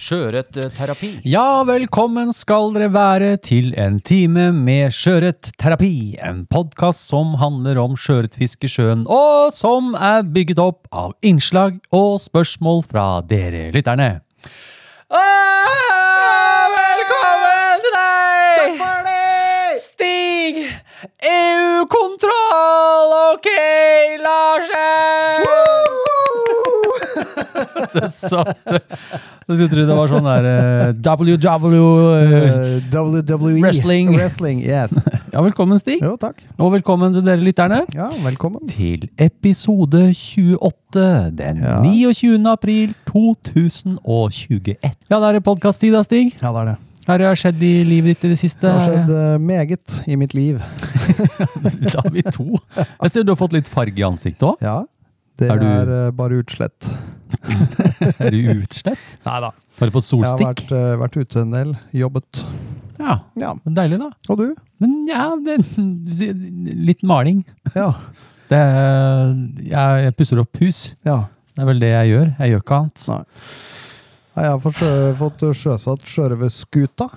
Sjøørretterapi. Ja, velkommen skal dere være til en time med sjøørretterapi. En podkast som handler om sjøørretfiske i sjøen, og som er bygget opp av innslag og spørsmål fra dere lytterne. Ah, velkommen til deg! Takk for det! Stig! EU-kontroll! Ok, Larsen! Så satt Du skulle tro det var sånn der WW uh, WWE. Wrestling. Wrestling, yes. Ja, velkommen, Stig. Jo, takk. Og velkommen til dere lytterne Ja, velkommen. til episode 28 den Ja. 29. april 2021. Ja, da er det podkast-tid da, Stig. Ja, det er det. Hva har skjedd i livet ditt i det siste? Det har skjedd eh, meget i mitt liv. Da er vi to. Jeg ser du har fått litt farge i ansiktet òg. Ja, det Er du- er bare utslett. Er du utslett? Nei da. Har du fått Jeg har vært, eh, vært ute en del, jobbet. Ja, Ja. Deilig, da. Og du? Men ja, det, litt maling. Ja. Det, jeg, jeg pusser opp hus. ja. Det er vel det jeg gjør. Jeg gjør ikke annet. Nei. Nei, Jeg har fått, sjø, fått sjøsatt sjørøverskuta.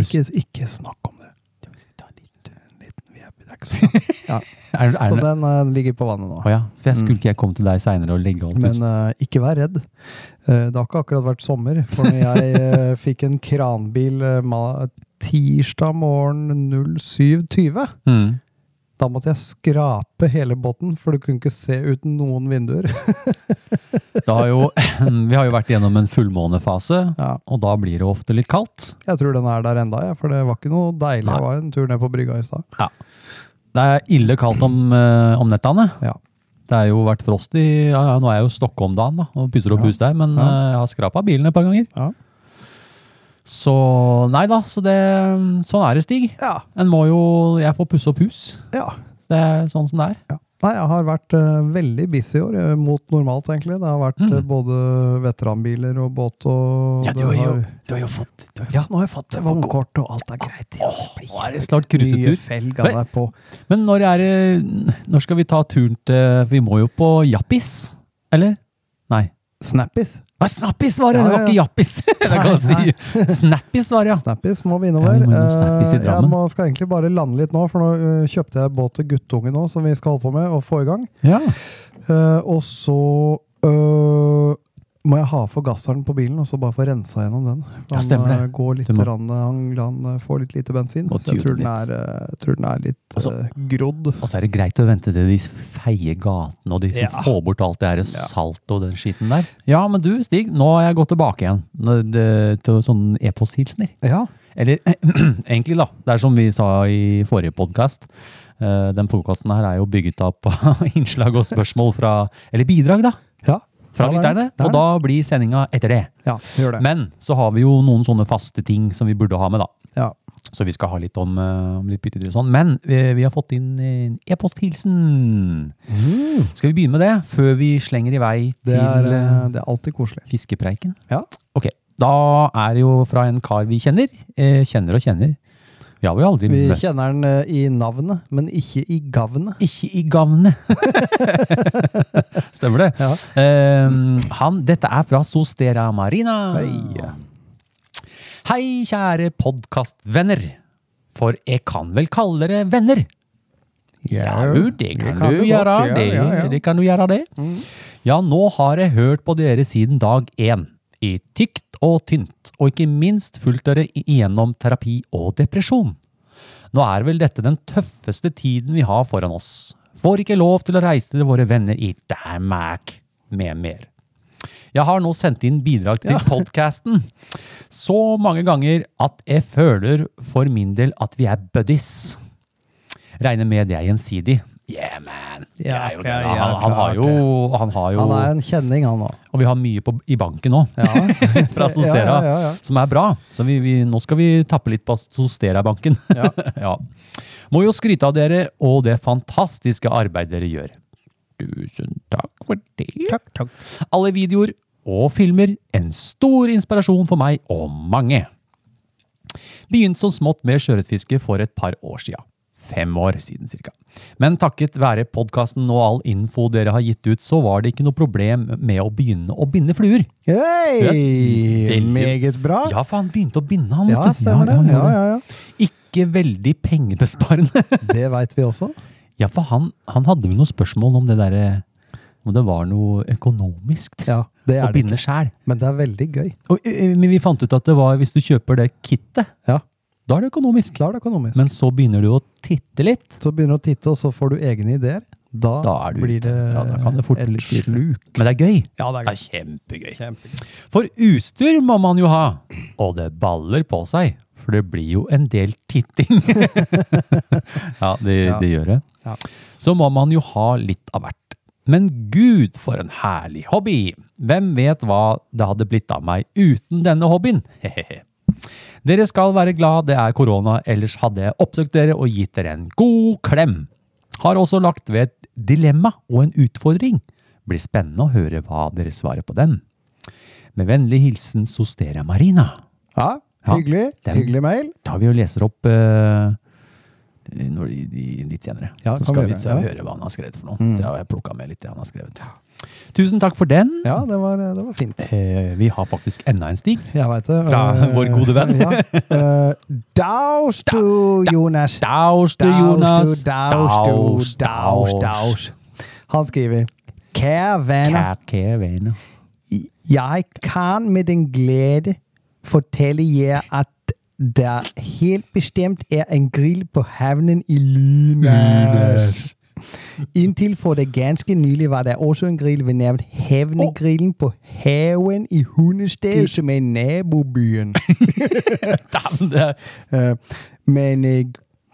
Ikke, ikke snakk om det. Ta en liten, en liten, vi er, det er ikke så bra. ja. Er, er Så den uh, ligger på vannet nå. Å ja, for jeg skulle Mm. ikke jeg komme til deg seinere og legge alt Men ut. eh, ikke vær redd. Eh, det har ikke akkurat vært sommer. For når jeg eh, fikk en kranbil tirsdag morgen 07.20, Mm. da måtte jeg skrape hele båten, for du kunne ikke se uten noen vinduer. Har jo, vi har jo vært gjennom en fullmånefase, Ja, og da blir det ofte litt kaldt. jeg tror den er der enda, ja, for det var ikke noe deilig. Nei. Det var en tur ned på brygga i stad. Det er ille kaldt om, eh, om nettene. Ja. Det har jo vært frost i ja, ja, Nå er jeg jo Stokke om dagen da, og pusser opp Ja. hus der, men Ja. eh, jeg har skrapa bilen et par ganger. Ja. Så nei da, så det, sånn er det, Stig. Ja. En må jo Jeg får pusse opp hus. ja. Så det er sånn som det er. ja. Nei, jeg har vært uh, veldig busy i år, eh, mot normalt egentlig. Det har vært Mm. eh, både veteranbiler og båt og det har- du har jo fått du har Ja, nå har jeg fått vognkort, og alt er greit. Ja, det Nå er det snart cruisetur. På. Men når er Når skal vi ta turen til Vi må jo på Jappis? Eller? Nei. Snappis. Ah, Snappis var det! Ja, Det var ikke Jappis! Det kan jeg si. Snappis var det, ja. Snappis må vi Ja, vi må Eh, jeg må, skal egentlig bare lande litt nå, for nå eh, kjøpte jeg båt til guttungen nå, som vi skal holde på med og få i gang. ja. Uh, og så eh, må jeg ha forgasseren på bilen, og så bare få rensa gjennom den. Ja, Han, stemmer det. eh, går litt, må- rann, han, han eh, får litt lite bensin, Må så jeg tror den er, eh, tror den er litt Altså- eh, grodd. Og så er det greit å vente til de feie gatene og de som Ja. får bort alt det her salt og den skitten der. Ja, men du Stig, nå har jeg gått tilbake igjen det- til sånn e-posthilsener. Ja, Eller egentlig, da. Det er som vi sa i forrige podkast. den podkasten her er jo bygget opp av innslag og spørsmål fra Eller bidrag, da. ja. Fra Ja, er lytterne. Er Og da blir sendinga etter det. ja gjør det. Men så har vi jo noen sånne faste ting som vi burde ha med, da. Ja. Så vi skal ha litt om, eh, om litt byttedyr og sånn. Men vi, vi har fått inn en e-posthilsen. Skal vi begynne med det, før vi slenger i vei til Det er, eh, eh, det er alltid koselig. fiskepreiken? Ja. Ok, da er det jo fra en kar vi kjenner. Eh, kjenner og kjenner. Vi har vel aldri Vi kjenner den eh, i navnet, men ikke i gavnet. Ikke i gavnet. Stemmer det? Ja. Um, han, dette er fra Sostera Marina. Hei. Hei, kjære podkastvenner. For jeg kan vel kalle dere venner? Ja, det kan, kan du du gjøre. godt, ja, det, ja, ja. det kan du gjøre, det. Ja, nå har jeg hørt på dere siden dag én. I tykt og tynt, og ikke minst fulgt dere igjennom terapi og depresjon. Nå er vel dette den tøffeste tiden vi har foran oss. Får ikke lov til å reise til våre venner i Danmark med mer. Jeg har nå sendt inn bidrag til podcasten så mange ganger at jeg føler for min del at vi er buddies. Regner med det er gjensidig. Yeah, man. Ja, Det er jo det. ja, Han, han har jo, han har jo Han er en kjenning, han òg. Og vi har mye på, i banken òg, fra Sostera, Ja, ja, ja, ja. som er bra. Så vi, vi, nå skal vi tappe litt på Sostera-banken. Ja. ja. Må jo skryte av dere og det fantastiske arbeidet dere gjør. Tusen takk for det. Takk, takk. Alle videoer og filmer en stor inspirasjon for meg og mange. Begynte som smått med sjøørretfiske for et par år sia. Fem år siden cirka. Men takket være podkasten og all info dere har gitt ut, så var det ikke noe problem med å begynne å binde fluer. Hei! Veldig- Meget bra. Ja, for han begynte å binde, han. Ja, stemmer det. Ja, ja, ja. Ikke veldig pengebesparende. Det veit vi også. ja, for han, han hadde vel noen spørsmål om det derre Om det var noe økonomisk Ja, det å det binde sjæl. Men det er veldig gøy. Men vi fant ut at det var hvis du kjøper det kittet, Ja, da er det økonomisk. da er det økonomisk. Men så begynner du å titte litt. så begynner du å titte, og så får du egne ideer. Da, Da blir det, Ja, da kan det fort et sluk. Men det er gøy. Ja, det er gøy. Det er kjempegøy. Kjempegøy. For utstyr må man jo ha, og det baller på seg. For det blir jo en del titting. ja, det, Ja. det gjør det. Ja. Så må man jo ha litt av hvert. Men gud, for en herlig hobby! Hvem vet hva det hadde blitt av meg uten denne hobbyen? Hehehe. Dere skal være glad det er korona, ellers hadde jeg oppsøkt dere og gitt dere en god klem. Har også lagt ved et dilemma og en utfordring. Blir spennende å høre hva dere svarer på den. Med vennlig hilsen Sostera Marina. Ja, hyggelig. Ja, Hyggelig mail. tar vi og leser opp eh, når de, de, litt senere. Ja, Så skal vi vi høre hva han har skrevet for noe. Mm. Så jeg har plukka med litt det han har skrevet. Tusen takk for den. Ja, det var, det var fint. Eh, vi har faktisk enda en stig. Jeg vet det. Fra uh, vår gode venn. ja. Uh, Daus du, Jonas. Daus du, Jonas. Daus daus, daus. Han skriver Kære venner, Kære venner. jeg kan med den glede fortelle jer at der helt bestemt er en grill på havnen i Lynes. Inntil for det ganske nylig var der også en grill ved navn Havnegrillen på Haven i Hundested, som er nabobyen. Eh, Men uh,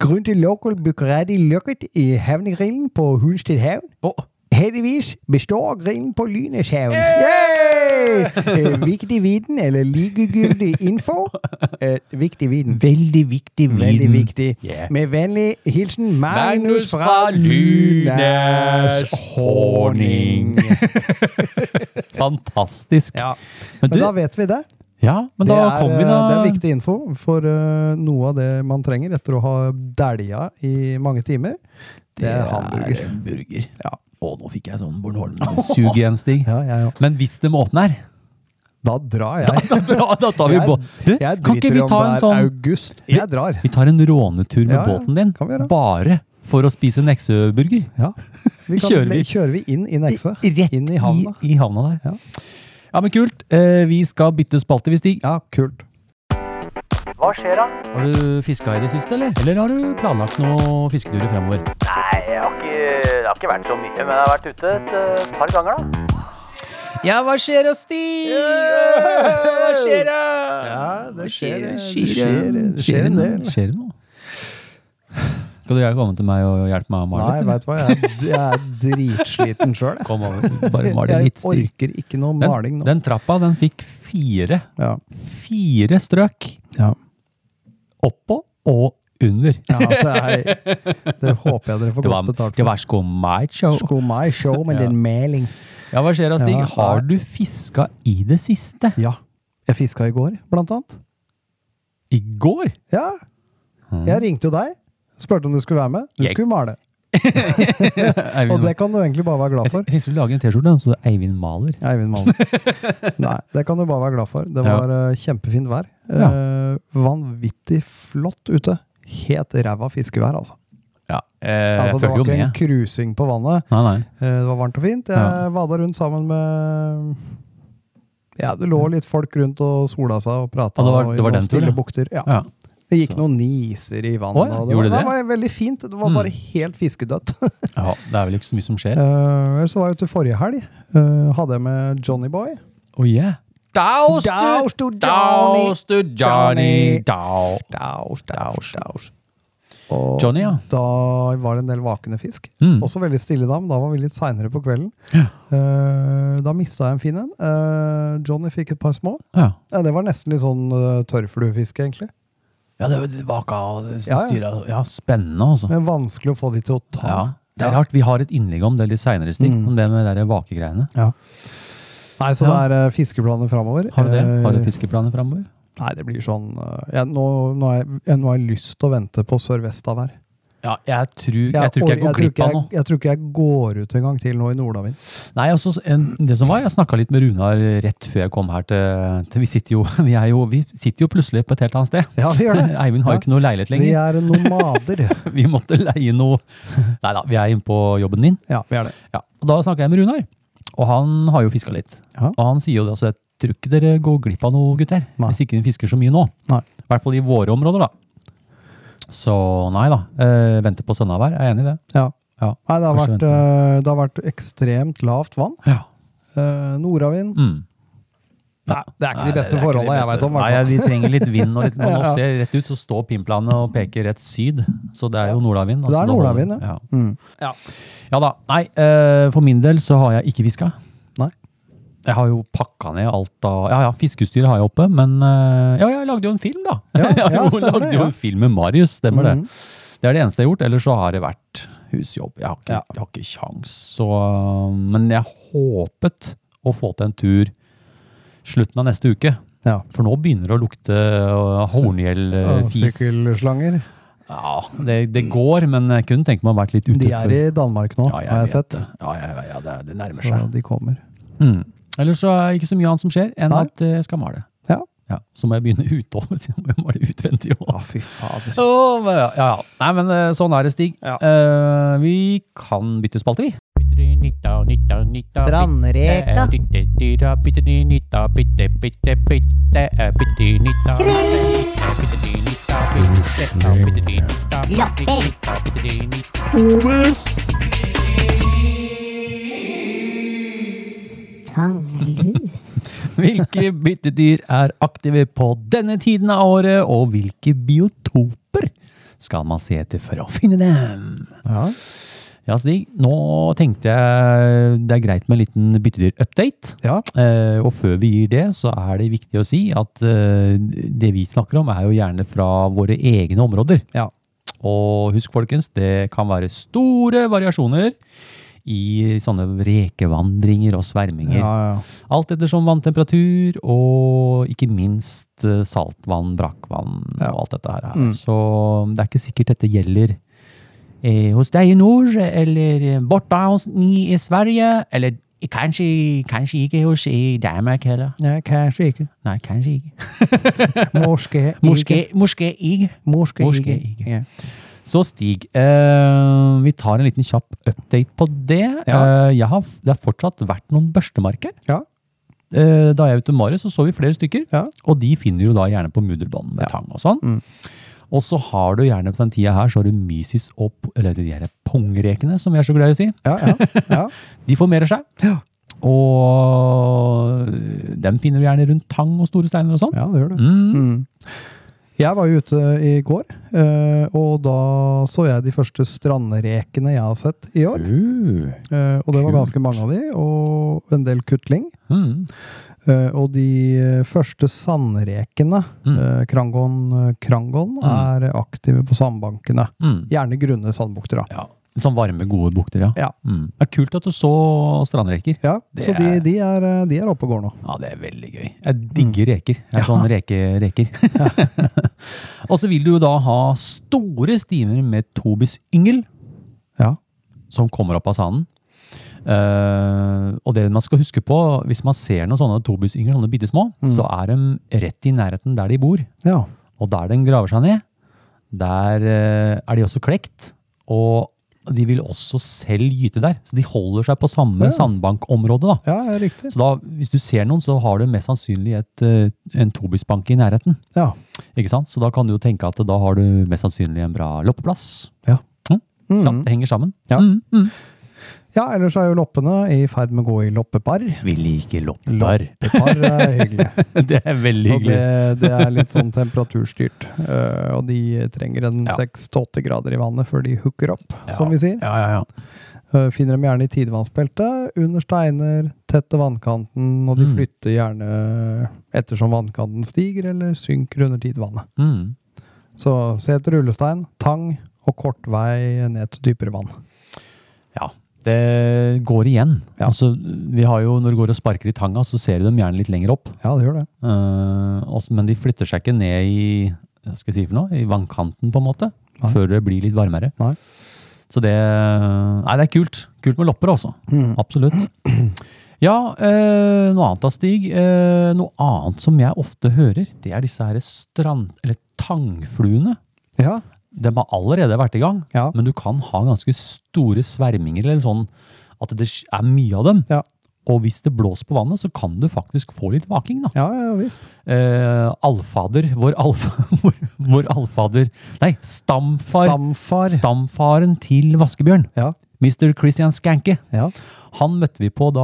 grunn til lokal bukkerett lukket i Havnegrillen på Hundested havn. Å, Heldigvis består grillen på Lyneshavn. Yay! Eh, viktig viten, eller likegyldig info. Eh, viktig viten. Veldig viktig viten. Veldig viktig. Yeah. Med vennlig hilsen Magnus Magnus fra Lynes Honning. Fantastisk. Ja, Men men da vet vi det. ja, men det, da er, kom vi eh, da det er viktig info for uh, noe av det man trenger etter å ha dælja i mange timer. Det er hamburger. Er burger. Ja. Å, nå fikk jeg sånn Bornholm-sug igjen, Stig. Ja, ja, ja. Men hvis det måten er Da drar jeg. da, da tar vi båt. Du, Jeg kan ikke vi ta en sånn august. Jeg drar. Vi tar en rånetur med båten din, bare for å spise Nexø-burger. Ja. Vi kan, Kjører vi- kjører vi inn i Nexø? Rett Inn i havna. I, i havna der. Ja. Ja, men kult. Eh, vi skal bytte spalte, vi, Stig. Ja, kult. Hva skjer da? Har du fiska i det siste, eller? Eller har du planlagt noen fisketurer fremover? Nei, jeg har ikke, det har ikke vært så mye, men jeg har vært ute et eh, par ganger da. Ja, hva skjer da, Stig? Hva skjer da? Ja, det skjer, det skjer, skjer, det skjer en del. Skjer det noe? Skal du komme til meg og hjelpe meg å male Nei, litt? veit du hva, jeg, jeg er dritsliten sjøl. Kom over, bare Jeg litt Jeg orker ikke noe maling nå. den trappa, den fikk fire, Ja. fire strøk. Ja. Oppå og under. ja, det, er, det håper jeg dere får godt betalt det var sko my show. Sko my show med Ja. din meling. Ja, hva skjer da, Stig? Ja, Har du fiska i det siste? Ja. Jeg fiska i går, blant annet. I går? Ja. Jeg ringte jo deg. Spurte om du skulle være med. Du Jeg- skulle male. Og det kan du egentlig bare være glad for. Jeg tenkte du lage en T-skjorte, så det er Eivind maler. Eivind maler. Nei, det kan du bare være glad for. Det var ja. kjempefint vær. Ja. Eh, vanvittig flott ute. Helt ræva fiskevær, altså. Ja, eh, altså det var ikke en krusing på vannet. Nei, nei. Eh, det var varmt og fint. Jeg Ja. vada rundt sammen med Ja, det lå litt folk rundt og sola seg og prata. Ja, det var- og i noen stille bukter. Ja. Ja. Det gikk Så. noen niser i vannet. Å ja, det, gjorde var, det? det var veldig fint. Det var Mm. bare helt fiskedødt. ja, det er vel ikke så mye som skjer. Uh, så var jeg ute forrige helg. Uh, hadde jeg med Johnny Boy. Oh yeah. Daus du, daus du, Johnny, daus. Daus, daus, daus. Og Johnny, ja. da var det en del vakende fisk. Mm. Også veldig stille da, men da var vi litt seinere på kvelden. Ja. Eh, da mista jeg en fin en. Eh, Johnny fikk et par små. Ja. Ja, det var nesten litt sånn uh, tørrfluefiske, egentlig. Ja, det, det var ikke Ja, ja. Ja, spennende, altså. Men vanskelig å få de til å ta. Ja. Det er rart, vi har et innlegg om det litt seinere, Stig. Mm. Om det med de vakegreiene. Nei, så Ja. det er uh, fiskeplaner framover. Har du det? Har du Eh, fiskeplaner framover? Nei, det blir sånn uh, jeg, nå, nå, har jeg, jeg, nå har jeg lyst til å vente på sørvestavær. Ja, jeg tror, jeg tror ikke jeg går glipp av noe. jeg tror ikke jeg går ut en gang til nå i Nordavind. Nei, altså, en- det som var, jeg snakka litt med Runar rett før jeg kom her til, til vi, sitter jo, vi, er jo, vi sitter jo plutselig på et helt annet sted. Ja, vi gjør det. Eivind har jo Ja. ikke noe leilighet lenger. Vi er nomader. Vi måtte leie noe Nei da, vi er inne på jobben din. ja, vi er det. Ja, og Da snakka jeg med Runar, og han har jo fiska litt. Ja. Og han sier jo det, altså, jeg tror ikke dere går glipp av noe, gutter. Nei. Hvis ikke dere fisker så mye nå. Nei. I hvert fall i våre områder, da. Så nei da. Eh, venter på sønnavær, jeg er enig i det. Ja. Ja, Nei, det har, vært, uh, det har vært ekstremt lavt vann. Ja. Eh, nordavind. Mm. Nei, det er ikke Nei, de beste forholdene jeg veit om. Nei, vi trenger litt vind. Og litt, Når nå Ja. ser rett ut, så står pimplanet og peker rett syd. Så det er jo nordavind. Det er altså, nordavind, ja. Mm. Ja da. Nei, eh, for min del så har jeg ikke fiska. Nei. Jeg har jo pakka ned alt av Ja ja, fiskestyret har jeg oppe, men eh, Ja, jeg lagde jo en film, da! Ja, jeg har ja, jo lagde jo ja. en film med Marius, stemmer Mhm. det. Det er det eneste jeg har gjort. Ellers så har det vært husjobb. Jeg har ikke, Ja. jeg har ikke kjangs. Så Men jeg håpet å få til en tur slutten av neste uke. Ja. For nå begynner det å lukte horngjellfis. Ja. Sykkelslanger. Ja, det, det går, men jeg kunne tenke meg å ha vært litt ute De er i Danmark nå, ja, jeg har jeg sett. Det. Ja, ja, ja, det, det nærmer Så seg. de kommer. Mm. Ellers så er det ikke så mye annet som skjer enn Nei. at eh, jeg skal male. Ja. Ja, så må jeg begynne ute òg. Jeg må male utvendig òg. Ja, fy fader. Oh, ja, ja. Nei, men eh, sånn er det, Stig. Ja. Uh, vi kan bytte spalte, vi. Strandreka. Hvilke byttedyr er aktive på denne tiden av året, og hvilke biotoper skal man se etter for å finne dem? Ja. Ja, Stig, nå tenkte jeg det er greit med en liten byttedyr-update. ja. Eh, og før vi gir det, så er det viktig å si at eh, det vi snakker om, er jo gjerne fra våre egne områder. Ja. Og husk, folkens, det kan være store variasjoner i sånne rekevandringer og sverminger. Ja, ja. Alt ettersom vanntemperatur og ikke minst eh, saltvann, brakkvann Ja. og alt dette her. Mm. Så det er ikke sikkert dette gjelder hos deg i nord, eller borte hos ni i Sverige, eller kanskje, kanskje ikke hos i Danmark heller. Nei, kanskje ikke. Nei, kanskje ikke. Morske Morske, morske ikke. Morske Morske ikke. ikke. Ja. Så Stig, uh, vi tar en liten kjapp update på det. Ja. Uh, har, det har fortsatt vært noen børstemarker. Ja. Uh, da jeg var ute med Marius, så så vi flere stykker. Ja. Og de finner du da gjerne på mudderbanen med tang og sånn. Mm. Og så har du gjerne på den tida her, så har du mysis og eller de her pongrekene, som vi er så glad i å si. Ja, ja, ja. De formerer seg. Ja. Og den finner du gjerne rundt tang og store steiner og sånn. ja det gjør det. Mm. Mm. Jeg var jo ute i går, eh, og da så jeg de første strandrekene jeg har sett i år. Uh. Og det var ganske mange av de, og en del kutling. Mm. Eh, Og de eh, første sandrekene, Mm. eh, Krangon, Krangon, Mm. er aktive på sandbankene. Mm. Gjerne grunne sandbukter, da. Ja. Sånn varme, gode bukter, ja. Ja. Mm. Det er kult at du så strandreker. Ja, Det så de, de, er, de er oppe og går nå. Ja, det er veldig gøy. Jeg digger reker. Jeg er Mm. Ja. sånn rekereker. og så vil du jo da ha store stimer med tobis yngel, Ja. som kommer opp av sanden. Eh, og det man skal huske på, hvis man ser noen sånne tobusyngel, sånne bitte små, Mm. så er de rett i nærheten der de bor. Ja. Og der den graver seg ned, der uh, er de også klekt. Og de vil også selv gyte der. Så de holder seg på samme Ja. sandbankområde. da. ja, ja, riktig. Så da, hvis du ser noen, så har du mest sannsynlig et, eh, en tobisbank i nærheten. Ja. Ikke sant? Så da kan du jo tenke at da har du mest sannsynlig en bra loppeplass. Ja. Mm. Mm. Det henger sammen. Ja. Mm, mm. Ja, ellers er jo loppene i ferd med å gå i loppepar. Vi liker loppepar. Loppepar er hyggelig. det er veldig hyggelig. det, det er litt sånn temperaturstyrt. Eh, og de trenger en Ja. seks til åtte grader i vannet før de hooker opp, som vi sier. Ja, ja, ja. Eh, finner dem gjerne i tidevannsbeltet, under steiner, tett til vannkanten, og de Mm. flytter gjerne ettersom vannkanten stiger eller synker under tidevannet. Mm. Så se etter rullestein, tang og kort vei ned til dypere vann. Ja, det går igjen. Ja. Altså, vi har jo, når du går og sparker i tanga, så ser du dem gjerne litt lenger opp. Ja, det gjør det. Også, men de flytter seg ikke ned i, hva skal jeg si for noe, i vannkanten på en måte, Nei. før det blir litt varmere. Nei. Så det, nei, det er kult. Kult med lopper også. Mm. Absolutt. Ja, øh, noe annet da, Stig. Øh, noe annet som jeg ofte hører, det er disse her strand, eller tangfluene. Ja, De har allerede vært i gang, Ja. men du kan ha ganske store sverminger, eller sånn at det er mye av dem. Ja. Og hvis det blåser på vannet, så kan du faktisk få litt vaking, da. ja, ja visst. Eh, allfader, vår, alfa, vår, vår allfader Nei, stamfar. Stamfar. Stamfaren til vaskebjørn. Ja. Mr. Christian Skanke. Ja. Han møtte vi på da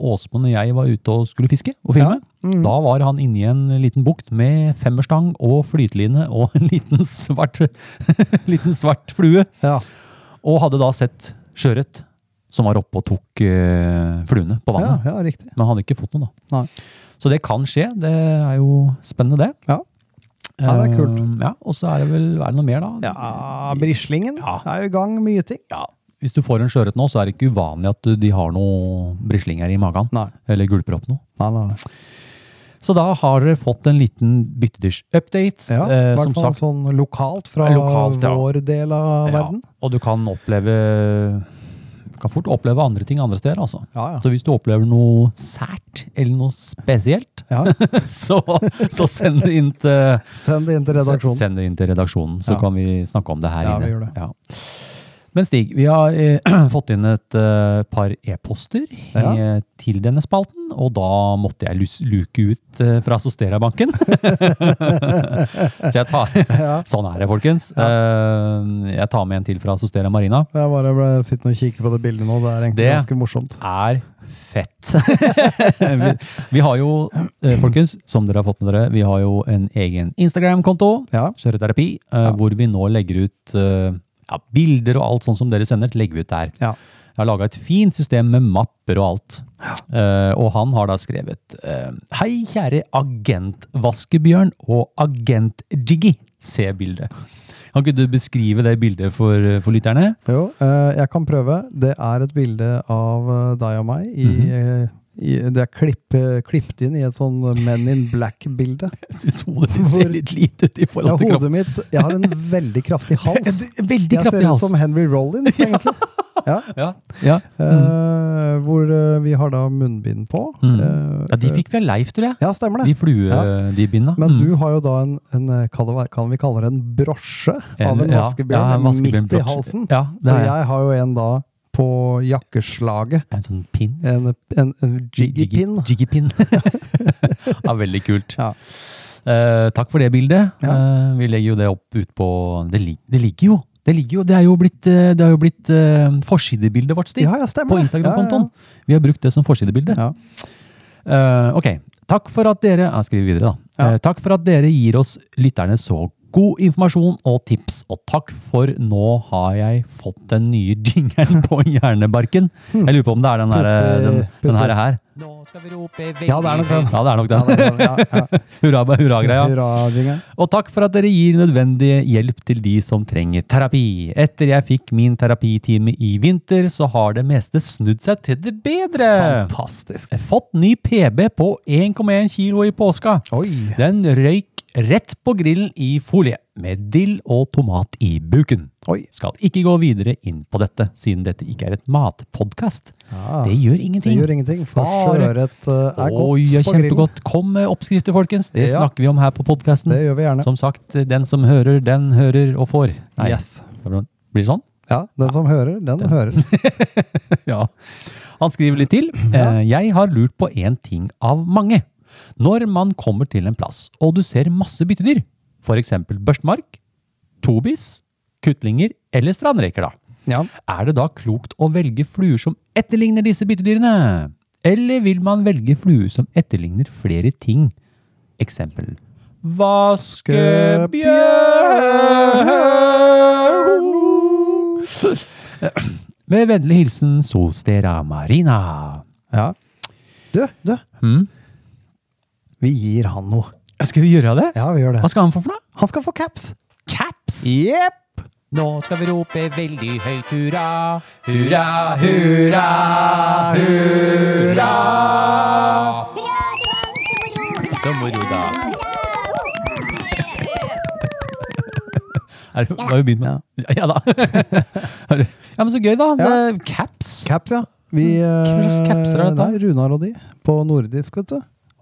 Åsmund og jeg var ute og skulle fiske og filme. Ja. Mm. Da var han inne i en liten bukt med femmerstang og flyteline og en liten svart, liten svart flue. Ja. Og hadde da sett sjøørret som var oppe og tok uh, fluene på vannet. ja, riktig. Men han hadde ikke fått noe, da. Nei. Så det kan skje. Det er jo spennende, det. Ja. Ja, det er kult. Eh, ja, Og så er det vel er det noe mer, da? Ja, Brislingen Ja. er jo i gang, mye ting. Ja. Hvis du får en sjøørret nå, så er det ikke uvanlig at de har noe brislinger i magen. Nei. Eller gulper opp noe. Nei, nei, nei. Så da har dere fått en liten byttedyrsupdate. Ja, eh, I som hvert fall sagt, sånn lokalt fra Lokalt, ja. vår del av verden. Og du kan oppleve Du kan fort oppleve andre ting andre steder, altså. Ja, ja. Så hvis du opplever noe sært eller noe spesielt, ja. så, så send det inn til Send det inn til redaksjonen. Send det inn til redaksjonen, så Ja. kan vi snakke om det her Ja, inne. vi gjør det. Ja. Men Stig, vi har eh, fått inn et eh, par e-poster Ja. eh, til denne spalten, og da måtte jeg luke ut eh, fra Sostera-banken. så jeg tar Ja. Sånn er det, folkens. Eh, jeg tar med en til fra Sostera Marina. Jeg bare ble sittende og kikke på det bildet nå. Det er egentlig Det- ganske morsomt. er fett. vi, vi har jo, eh, folkens, som dere har fått med dere, vi har jo en egen Instagram-konto, Ja. Kjøreterapi, eh, Ja. hvor vi nå legger ut ja, bilder og alt sånn som dere sender, legger vi ut der. Ja. Jeg har laga et fint system med mapper og alt. Eh, og han har da skrevet uh, Hei, kjære agentvaskebjørn og agent-Jiggy. Se bildet. Kan ikke du beskrive det bildet for, for lytterne? Jo, uh, jeg kan prøve. Det er et bilde av deg og meg. I, mm eh, i, det er klippet inn i et sånn Men in Black-bilde. Jeg syns hodet ditt ser litt lite ut i forhold til kroppen. hodet mitt Jeg har en veldig kraftig hals. Veldig Jeg kraftig ser ut som Henry Rollins, egentlig. Ja. Ja, ja. Eh, hvor uh, vi har da munnbind på. Mm. Uh, ja, de fikk vi av Leif, tror jeg. Ja, stemmer det. De flue, Ja. Men Mm. du har jo da en, en kan, vi kalle det en brosje av en ja, vaskebjørn ja, en vaskebjørn midt i halsen. Ja, det Og er jeg har jo en da på jakkeslaget. En sånn pins. En, en, en jiggy-pin. Ja, veldig kult. Ja. Eh, takk for det bildet. Ja. Eh, vi legger jo det opp ut på Det, lig, det ligger jo. Det ligger jo, det er jo blitt, eh, det jo blitt eh, forsidebildet vårt, Stig. Ja, ja, stemmer på. Instagram-kontoen. Vi har brukt det som forsidebilde. Ja. Eh, ok. Takk for at dere Jeg skriver videre, da. Takk for at dere gir oss lytterne så god informasjon og tips. Og takk for nå har jeg fått den nye jingeren på hjernebarken. Jeg lurer på om det er den, her. Den, den her. her. Nå skal vi rope veldig Ja, det er nok den. Ja, det er nok den. Ja, ja, ja. Hurra, hurra-greia. Hurra-jingeren. Og takk for at dere gir nødvendig hjelp til de som trenger terapi. Etter jeg fikk min terapitime i vinter, så har det meste snudd seg til det bedre. Fantastisk. Jeg har fått ny PB på 1,1 kilo i påska. Oi. Den røyk rett på grillen i folie, med dill og tomat i buken. Oi. Skal ikke gå videre inn på dette, siden dette ikke er et matpodkast. Ja, Det gjør ingenting. det gjør ingenting, for Bare- sjøørret uh, er godt Oi, ja, på grillen. kjempegodt. Kom med oppskrifter, folkens. Det Ja. snakker vi om her på podkasten. Som sagt, den som hører, den hører og får. Nei, Yes. blir det sånn? Ja, den som hører, den hører. Ja. Han skriver litt til. Eh, Jeg har lurt på én ting av mange. Når man kommer til en plass, og du ser masse byttedyr, eksempel børstmark, tobis, kuttlinger eller strandreker, da. Ja. Er det da klokt å velge fluer som etterligner disse byttedyrene? Eller vil man velge fluer som etterligner flere ting? Eksempel Vaskebjørn. Med vennlig hilsen Solstera Marina. ja. Du, du. Mm? Vi gir han noe. Skal vi gjøre det? Ja, vi gjør det. Hva skal han få for noe? Han skal få caps. Caps! Jepp. Nå skal vi rope veldig høyt hurra, hurra, hurra, hurra. Så moro, da. Er det, har vi begynt med? Ja, da. Ja, men så gøy, da. Det, caps. Caps, ja. Vi, Hva slags capser er dette? Nei, Runar og de. På nordisk, vet du.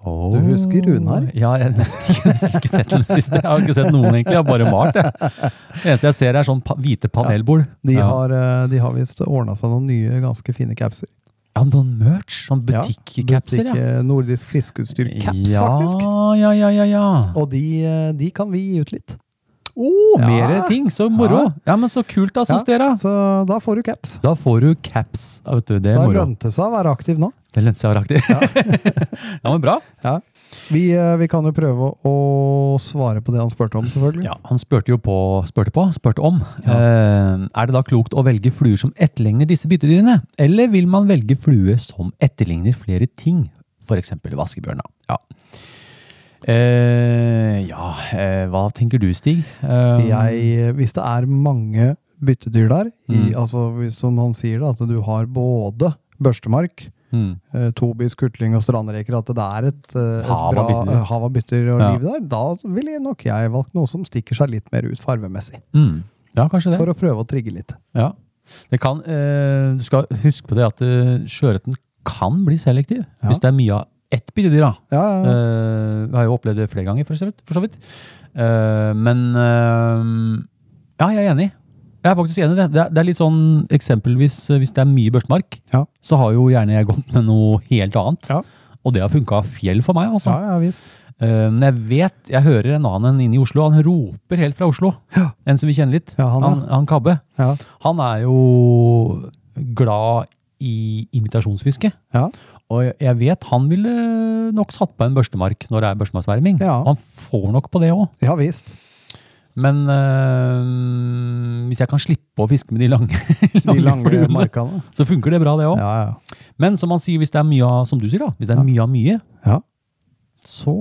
Oh. Du husker Runar? Ja, jeg har nesten, ikke- nesten ikke sett den siste. Jeg har ikke sett noen, egentlig. Jeg har bare malt, jeg. Det eneste jeg ser, er sånn hvite panelbord. De ja. har, eh, de har visst ordna seg noen nye, ganske fine capser. ja, noen merch. Sånn Ja, butikkcapser, ja. butikk, eh, Nordisk fiskeutstyr-caps, ja, faktisk. Ja, ja, ja, ja. Og de, eh, de kan vi gi ut litt. Oh, Ja. Mer ting, så moro. Ja. Ja, men så kult da, Ja, syns dere. Så da får du caps. Da får du caps. Vet du, det er Da moro. lønte det seg å være aktiv nå. Det lønte seg å være aktiv. Ja. men bra. Ja. Vi, eh, vi kan jo prøve å svare på det han spurte om, selvfølgelig. Ja, han spurte jo på, spurte på, spurte om. Eh, er det da klokt å velge fluer som etterligner disse byttedyrene? Eller vil man velge flue som etterligner flere ting? For eksempel vaskebjørna. Ja. Eh, ja, eh, hva tenker du, Stig? Eh, Jeg, hvis det er mange byttedyr der, i, Mm. altså hvis, som han sier, da, at du har både børstemark, mm, eh, tobis, Kutling og strandreker, at det er et, eh, et Hav av bra eh, hav av bytter og Ja. liv der, da ville nok jeg valgt noe som stikker seg litt mer ut farvemessig. mm, ja, kanskje det. For å prøve å trigge litt. Ja. Det kan, eh, du skal huske på det at eh, sjøørreten kan bli selektiv Ja. hvis det er mye av ett byttedyr. da. Ja, ja, ja. Eh, vi har jo opplevd det flere ganger, for så vidt. For så vidt. Eh, men eh, ja, jeg er enig. Jeg er faktisk enig i det. Det er, det er litt sånn eksempelvis hvis det er mye børstmark, Ja. så har jo gjerne jeg gått med noe helt annet. Ja. Og det har funka fjell for meg, altså. ja, ja visst. Eh, men jeg vet, jeg hører en annen inne i Oslo, han roper helt fra Oslo. En som vi kjenner litt. Ja, han, han, han Kabbe. Ja. Han er jo glad i imitasjonsfiske. Ja. Og jeg- vet han ville nok satt på en børstemark når det er børstemarksverming. Ja. Han får nok på det òg. ja visst. Men øh, hvis jeg kan slippe å fiske med de lange, De lange, lange fluene, markene. så funker det bra, det òg. Ja, ja. Men som man sier, hvis det er mye av som du sier da, hvis det er mye av mye, Ja. så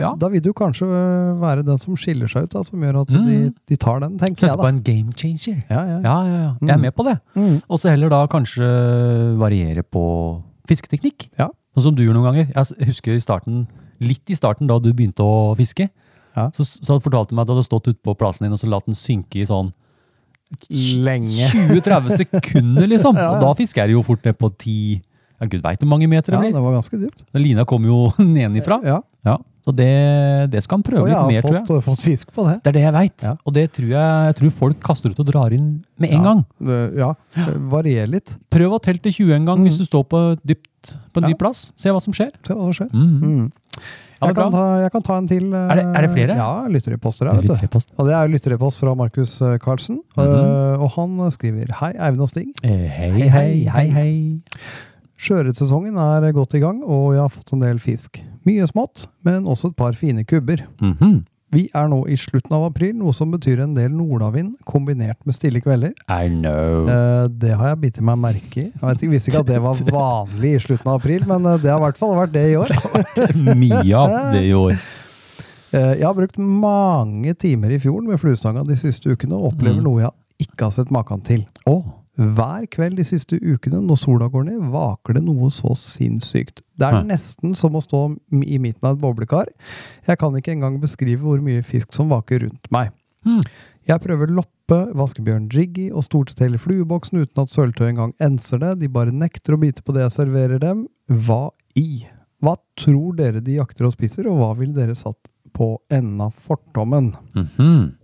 ja. Da vil du kanskje øh, være den som skiller seg ut, da, som gjør at Mm. de, de tar den, tenker Sette jeg på en game changer. Ja, ja. Ja, ja, ja. Jeg er Mm. med på det. Mm. Og så heller da kanskje variere på fisketeknikk. Ja. Sånn som du gjør noen ganger. Jeg husker i starten, litt i starten da du begynte å fiske, Ja. så, så fortalte du meg at du hadde stått ute på plassen din og så latt den synke i sånn Lenge. 20-30 sekunder, liksom. Ja, ja. Og da fisker jeg jo fort ned på 10 Ja, gud veit hvor mange meter det blir. Ja, det var ganske dypt. Lina kom jo nedenifra. Ja. Ja. Så det, det skal han prøve litt mer, mer, tror jeg. fått, fått fisk på det. Det er det jeg veit. Ja. Og det tror jeg, jeg tror folk kaster ut og drar inn med en gang. Det- Ja, varier litt. Prøv å telle til 20 en gang Mm. hvis du står på, dypt, på en dyp plass. Se hva som skjer. Se hva som skjer. Mm. Mm. Ja, Jeg, kan ta, jeg kan ta en til. eh, Er det- er det flere? Ja, lyttereposter her, vet du. Lytterepost. Og det er lytterepost fra Markus eh, Karlsen. Mm -hmm. Og han skriver Hei, Eivind og Stig. Eh, Hei, hei, hei, hei. Sjøørretsesongen er godt i gang, og jeg har fått en del fisk. Mye smått, men også et par fine kubber. Mhm. Vi er nå i slutten av april, noe som betyr en del nordavind kombinert med stille kvelder. I know. Eh, Det har jeg bitt meg merke i. Jeg visste ikke at det var vanlig i slutten av april, men eh, det har i hvert fall vært det i år. Det har vært Mye av det i år. Eh, Jeg har brukt mange timer i fjorden med fluestanga de siste ukene, og opplever Mm. noe jeg ikke har sett maken til. Å, Hver kveld de siste ukene når sola går ned, vaker det noe så sinnssykt. Det er nesten som å stå i midten av et boblekar. Jeg kan ikke engang beskrive hvor mye fisk som vaker rundt meg. Hmm. Jeg prøver loppe, vaskebjørn Jiggy og stort sett hele flueboksen uten at sølvtøy engang enser det. De bare nekter å bite på det jeg serverer dem. Hva i? Hva tror dere de jakter og spiser, og hva ville dere satt på enden av fortommen? mhm.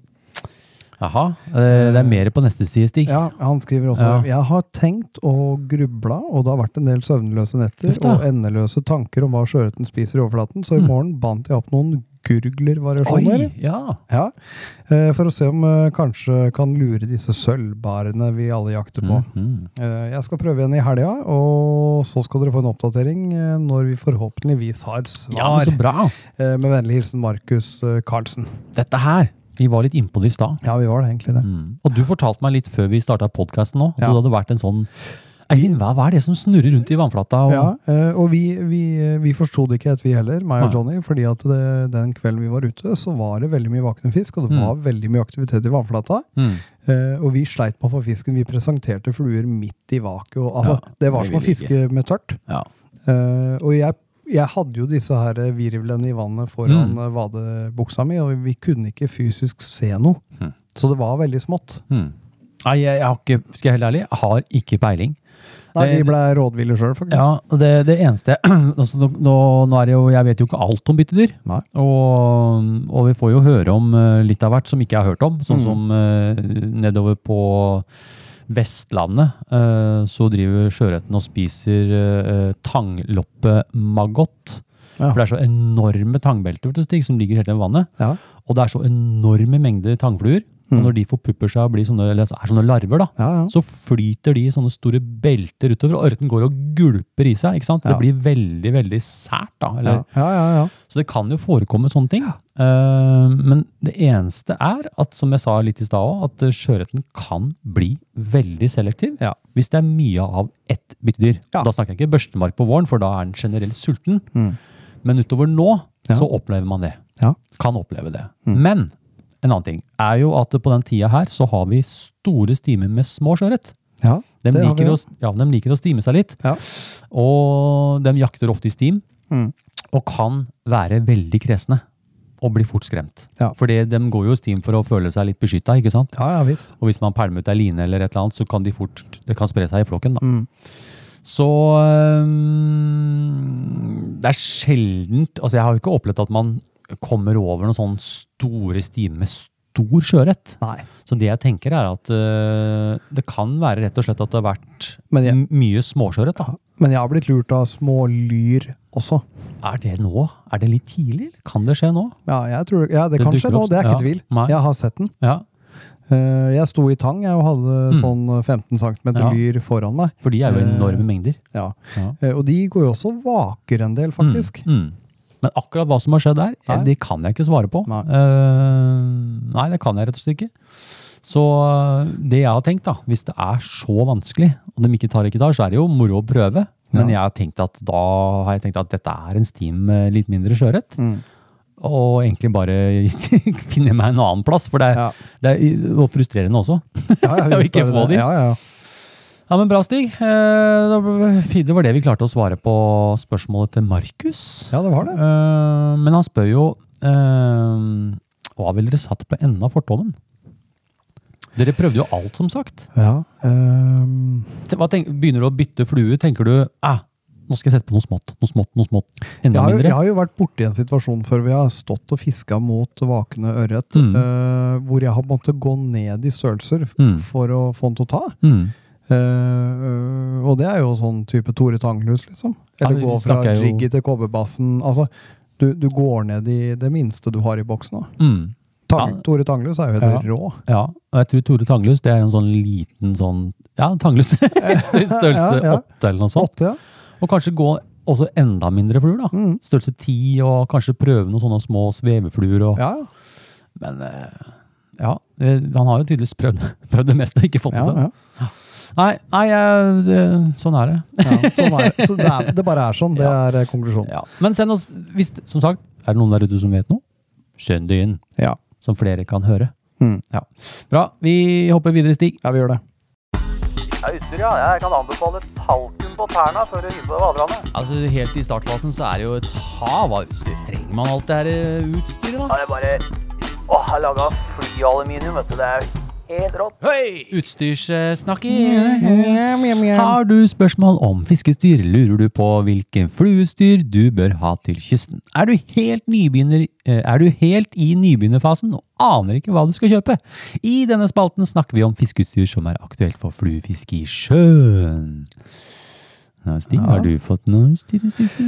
Jaha. eh, Det er mer på neste side, Stig. Ja, han skriver også Ja. Jeg har tenkt og grubla, og det har vært en del søvnløse netter Ufta. og endeløse tanker om hva sjøørreten spiser i overflaten, så i Mm. morgen bandt jeg opp noen gurglervariasjoner. ja. Ja, eh, for å se om jeg kanskje kan lure disse sølvbarene vi alle jakter på. Mm -hmm. Jeg skal prøve igjen i helga, og så skal dere få en oppdatering eh, når vi forhåpentligvis har svar. ja, så bra. Eh, Med vennlig hilsen Markus eh, Karlsen. Dette her, vi var litt innpå det i stad. Ja, vi var det egentlig det. Mm. Og du fortalte meg litt før vi starta podkasten òg, at Ja. det hadde vært en sånn Eivind, hva, hva er det som snurrer rundt i vannflata? Og, Ja, eh, og vi, vi, vi forsto det ikke helt, vi heller, meg og Johnny. fordi at det, den kvelden vi var ute, så var det veldig mye vakne fisk, og det Mm. var veldig mye aktivitet i vannflata. Mm. Eh, og vi sleit med å få fisken. Vi presenterte fluer midt i vaket. Altså, Ja, det var som å fiske med tørt. Ja. Eh, og jeg, jeg hadde jo disse her virvlene i vannet foran Mm. eh, vadebuksa mi, og vi kunne ikke fysisk se noe. Mm. Så det var veldig smått. Mm. Nei, jeg, jeg har ikke, skal jeg være helt ærlig, jeg har ikke peiling. Nei, vi ble rådville sjøl, faktisk. Ja, det, det eneste altså, nå, nå, er det jo, Jeg vet jo ikke alt om byttedyr. Og, og vi får jo høre om eh, litt av hvert som ikke jeg har hørt om. Sånn Mm. som eh, nedover på Vestlandet eh, så driver sjøørreten og spiser uh, tangloppemaggot. Ja. For det er så enorme tangbelter som ligger helt i vannet. Ja. Og det er så enorme mengder tangfluer. Og Mm. når de forpupper seg og blir sånne, eller er sånne larver, da, Ja, ja. så flyter de i sånne store belter utover, og ørreten går og gulper i seg. ikke sant? Ja. Det blir veldig, veldig sært. da. Eller, ja, ja, ja. Så det kan jo forekomme sånne ting. Uh, men det eneste er, at, som jeg sa litt i stad òg, at eh, sjøørreten kan bli veldig selektiv hvis det er mye av ett byttedyr. Da snakker jeg ikke børstemark på våren, for da er den generelt sulten. Mm. Men utover nå så opplever man det. Ja. Kan oppleve det. Mm. Men en annen ting er jo at på den tida her så har vi store stimer med små sjøørret. ja De, liker å, ja, de liker å stime seg litt, Ja. og de jakter ofte i stim, Mm. og kan være veldig kresne og bli fort skremt. Ja. For de går jo i stim for å føle seg litt beskytta, ikke sant? ja, ja visst. Og hvis man pælmer ut ei line eller et eller annet, så kan de fort, det kan spre seg i flokken. Da. Mm. Så um, det er sjeldent Altså, jeg har jo ikke opplevd at man kommer over noen sånne store stimer med stor sjøørret. Så det jeg tenker er at øh, det kan være rett og slett at det har vært jeg- mye småsjøørret. da. Men jeg har blitt lurt av små lyr også. Er det nå? Er det litt tidlig? Kan det skje nå? Ja, jeg tror, ja det Det kan skje nå, det er ikke ja. tvil. Nei. Jeg har sett den. Ja, Uh, Jeg sto i tang jeg, og hadde Mm. sånn 15 cm Ja. lyr foran meg. For de er jo enorme enorme mengder. Ja. Ja. Eh, Og de går jo også vakere vaker en del, faktisk. Mm, mm. Men akkurat hva som har skjedd der, Nei. det kan jeg ikke svare på. Nei. Uh, nei, det kan jeg rett og slett ikke. Så eh, det jeg har tenkt, da, hvis det er så vanskelig, og de ikke tar ikke tar, så er det jo moro å prøve. Men jeg har tenkt at da har jeg tenkt at dette er en stim med litt mindre skjørhet. Mm. Og egentlig bare finne meg en annen plass, for det er, Ja. det er og frustrerende også. Ja, ja, Og ikke få det. de. Ja, ja. Ja, men bra, Stig. Eh, Det var det vi klarte å svare på spørsmålet til Markus. ja, det var det. Eh, men han spør jo eh, Hva ville dere satt på enden av fortommen? Dere prøvde jo alt, som sagt. Ja. Um... Hva tenk, begynner du å bytte flue? Tenker du ah, nå skal jeg sette på noe smått, noe smått, noe smått? jeg, Enda har jo, mindre? jeg har jo vært borti en situasjon før vi har stått og fiska mot vakende ørret, Mm. uh, hvor jeg har måttet gå ned i størrelser Mm. for å få den til å ta. Mm. Eh, og det er jo sånn type Tore Tanglus, liksom. Eller ja, gå fra jiggy til kobberbassen. Altså, du, du går ned i det minste du har i boksen. Mm. Tang, Ja. Tore Tanglus er jo helt rå. Ja, og jeg tror Tore Tanglus det er en sånn liten sånn Ja, Tanglus. Størrelse Ja, ja. åtte eller noe sånt. 8, ja. Og kanskje gå også enda mindre fluer, da. Mm. Størrelse ti, og kanskje prøve noen sånne små svevefluer. Og, Ja, ja. Men uh, ja, han har jo tydeligvis prøvd, prøvd det meste og ikke fått det ja, til. Nei, nei jeg- det, sånn er det. ja sånn er det. Så det, er, det bare er sånn. Det Ja. er eh, konklusjonen. Ja. Men send oss, hvis, som sagt, er det noen der ute som vet noe? Send det inn, Ja. som flere kan høre. Mm. Ja. Bra, vi hopper videre, Stig. ja, vi gjør det. Ja, utstyr, ja. Jeg kan anbefale talken på tærne før du hiver på vaderne. Altså, Helt i startfasen så er det jo et hav av utstyr. Trenger man alt det her utstyret, utstyret, Ja, det er bare Åh, jeg laga flyaluminium, vet du. Det er helt rått. Hei! Utstyrssnakking. Har du spørsmål om fiskestyr, lurer du på hvilken fluestyr du bør ha til kysten. Er du helt nybegynner, eh, er du helt i nybegynnerfasen og aner ikke hva du skal kjøpe? I denne spalten snakker vi om fiskeutstyr som er aktuelt for fluefiske i sjøen. Nå, Stig, Ja. har du fått noe utstyr det siste?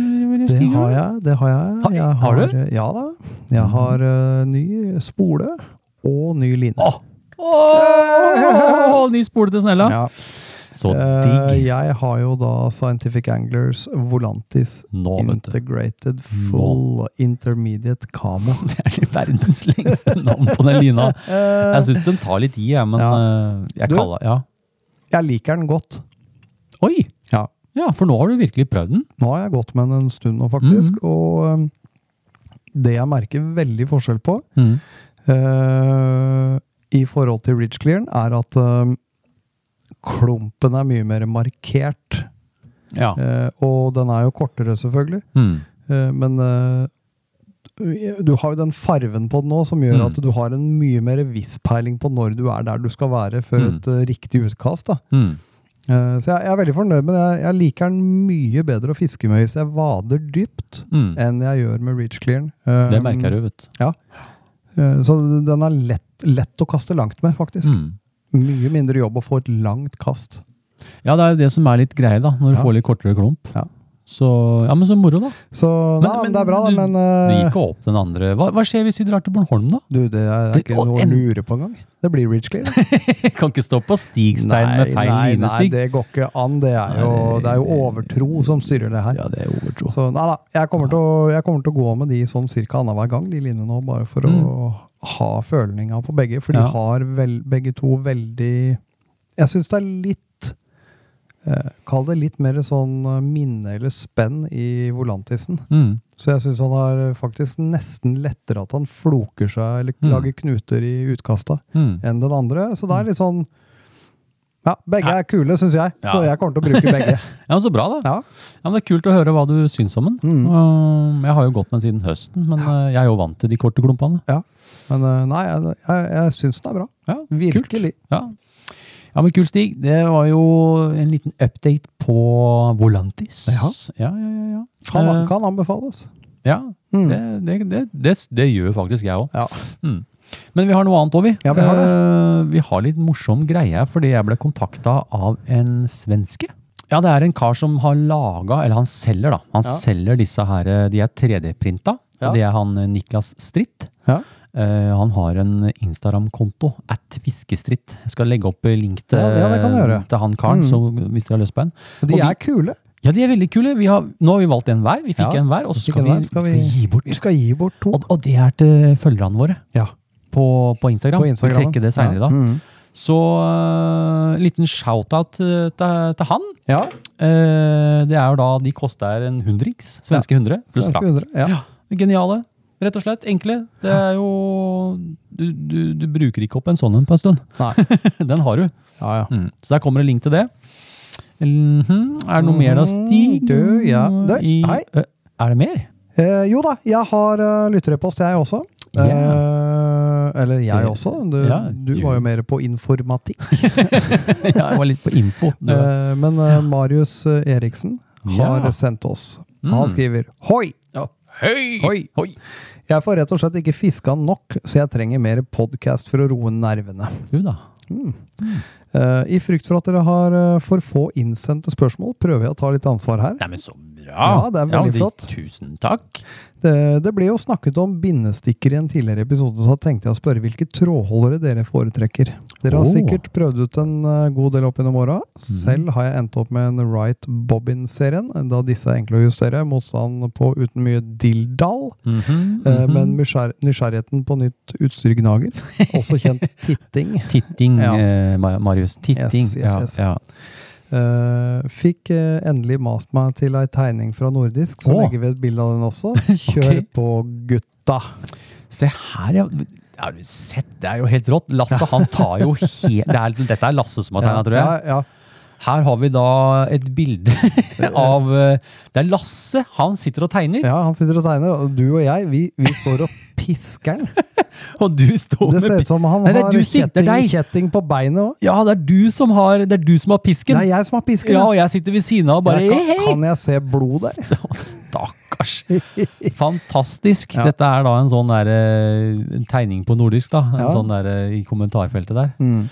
Det har jeg. det Har jeg. Har- jeg har du? Ja da. Jeg har uh, ny spole og ny line. Åh! Åh, ny spole til snella. Ja. Så Eh, digg. jeg har jo da Scientific Anglers Volantis Nå. Integrated Full Intermediate Camo. Det er verdens lengste navn på den lina. Jeg syns den tar litt i, jeg, men Ja. eh, jeg kaller Ja. Jeg liker den godt. Oi! Ja. Ja, for nå har du virkelig prøvd den. Nå har jeg gått med den en stund nå, faktisk. Mm. Og um, det jeg merker veldig forskjell på Mm. eh, i forhold til Ridge Clearen, er at um, klumpen er mye mer markert. Ja. Eh, og den er jo kortere, selvfølgelig. Mm. Eh, men eh, du har jo den farven på den nå som gjør Mm. at du har en mye mer viss peiling på når du er der du skal være før Mm. et riktig utkast. da. Mm. Så jeg, jeg er veldig fornøyd med det. Jeg, jeg liker den mye bedre å fiske med hvis jeg vader dypt Mm. enn jeg gjør med Reach Clearen. Det merker du, vet du. Ja. så den er lett, lett å kaste langt med, faktisk. Mm. Mye mindre jobb å få et langt kast. Ja, det er jo det som er litt greie, da, når du Ja. får litt kortere klump. Ja. Så ja, men så moro, da. Så Men- nei, men det er bra, da. Men Du eh, gikk jo opp den andre. Hva, hva skjer hvis vi drar til Bornholm, da? du, det er, Det- ikke og noe å en- lure på engang. Det blir Ridge Clear. Kan ikke stå på stigstein med feil nei, nei, det går ikke an. Det er jo, det er jo overtro som styrer det her. Ja, det er overtro. Så nei da, jeg kommer, til å, jeg kommer til å gå med de sånn cirka annenhver gang, de linjene nå, bare for å ha følninga på begge. For de Mm. Ja. har vel, begge to veldig Jeg syns det er litt eh, Kall det litt mer sånn eh, minne eller spenn i volantisen. Mm. Så jeg syns han har faktisk nesten lettere at han floker seg eller Mm. lager knuter i utkasta Mm. enn den andre. Så det er litt sånn Ja, begge er kule, syns jeg. Ja. Så jeg kommer til å bruke begge. Ja, men Så bra, da. Ja. Ja, men Det er kult å høre hva du syns om den. Mm. Um, jeg har jo gått med den siden høsten, men uh, jeg er jo vant til de korte klumpene. Men eh, nei, jeg, jeg, jeg syns den er bra. Ja, Virkelig. Ja. ja, men kult, Stig. Det var jo en liten update på Volantis. Ja. ja, ja, ja. Kan, Eh, kan anbefales. ja Mm. det, det, det, det, gjør faktisk jeg òg. Ja. Mm. Men vi har noe annet òg, vi. Ja, vi har det. Eh, vi har litt morsom greie, fordi jeg ble kontakta av en svenske. Ja, det er en kar som har laga, eller han selger, da. Han Ja. selger disse her, de er 3D-printa. Ja. Det er han Niklas Stritt. Ja. Eh, han har en Instagram-konto, at fiskestritt. Jeg skal legge opp eh, link til, Ja, til han karen, Mm. så hvis dere har lyst på en. De vi- er kule. Ja, de er veldig kule. Vi har, nå har vi valgt en hver. Vi fikk Ja, en hver, og så skal, vi, Skal vi- gi bort. Vi skal gi bort to. Og, og det er til følgerne våre Ja, på, på Instagram. på Instagram. Vi trekker det senere ja. da. Mm. Så uh, liten shout-out til, til, han. Ja, Uh, det er jo da, de koster en hundrings, svenske hundre, pluss frakt. hundre. Ja. Ja, geniale. Rett og slett, enkle. Det er jo Du, du, du bruker ikke opp en sånn en på en stund. Nei. Den har du. Ja, ja. Mm. Så der kommer en link til det. Mhm. Er det noe mer da, Stig? Mm, du, ja. Du, hei. Er det mer? Eh, jo da, jeg har uh, lytterepost, jeg også. Yeah. Eh, eller jeg også. Du, ja, du var jo mer på informatikk. ja, jeg var litt på info. Eh, men uh, Marius eh, Eriksen har Ja. sendt oss. Mm. Han skriver Hoi! Ja. Hei! Hoi! Hoi! Jeg får rett og slett ikke fiska nok, så jeg trenger mer podkast for å roe nervene. Du da. Eh, I frykt for at dere har eh, for få innsendte spørsmål, prøver jeg å ta litt ansvar her. Nei, men så! Ja, det er veldig flott. Tusen takk. Det, det ble jo snakket om bindestikker i en tidligere episode, så tenkte jeg å spørre hvilke trådholdere dere foretrekker. Dere har oh. sikkert prøvd ut en eh, god del opp gjennom åra. Selv har jeg endt opp med en Right Bobbin-serien, da disse er enkle å justere. Motstand på uten mye dilldall. Mm -hmm, mm -hmm. Men nysgjerrigheten på nytt utstyr gnager. Også kjent titting. Titting, Ja. eh, Marius. Titting. Yes, yes, yes. Ja, ja. Eh, fikk uh, endelig mast meg til ei tegning fra nordisk, så oh. legger vi et bilde av den også. Kjør okay. på, gutta! Se her, ja. Har du sett? Det er jo helt rått. Lasse, han tar jo helt det er, Dette er Lasse som har tegna, tror jeg. Ja, ja. Her har vi da et bilde av eh, Det er Lasse. Han sitter og tegner. Ja, han sitter og tegner, og du og jeg, vi, vi står og pisker den. Og du står Det med ser ut som han Nei, har det kjetting, kjetting på beinet òg. Ja, det er du som har, det er du som har pisken. Det er jeg som har pisken. Ja, og jeg sitter ved siden av og bare Jeg kan, kan jeg se blod der? Stakkars. Fantastisk. Ja. Dette er da en sånn der, eh, en tegning på nordisk, da. En Ja. sånn der, eh, i kommentarfeltet der. Mm.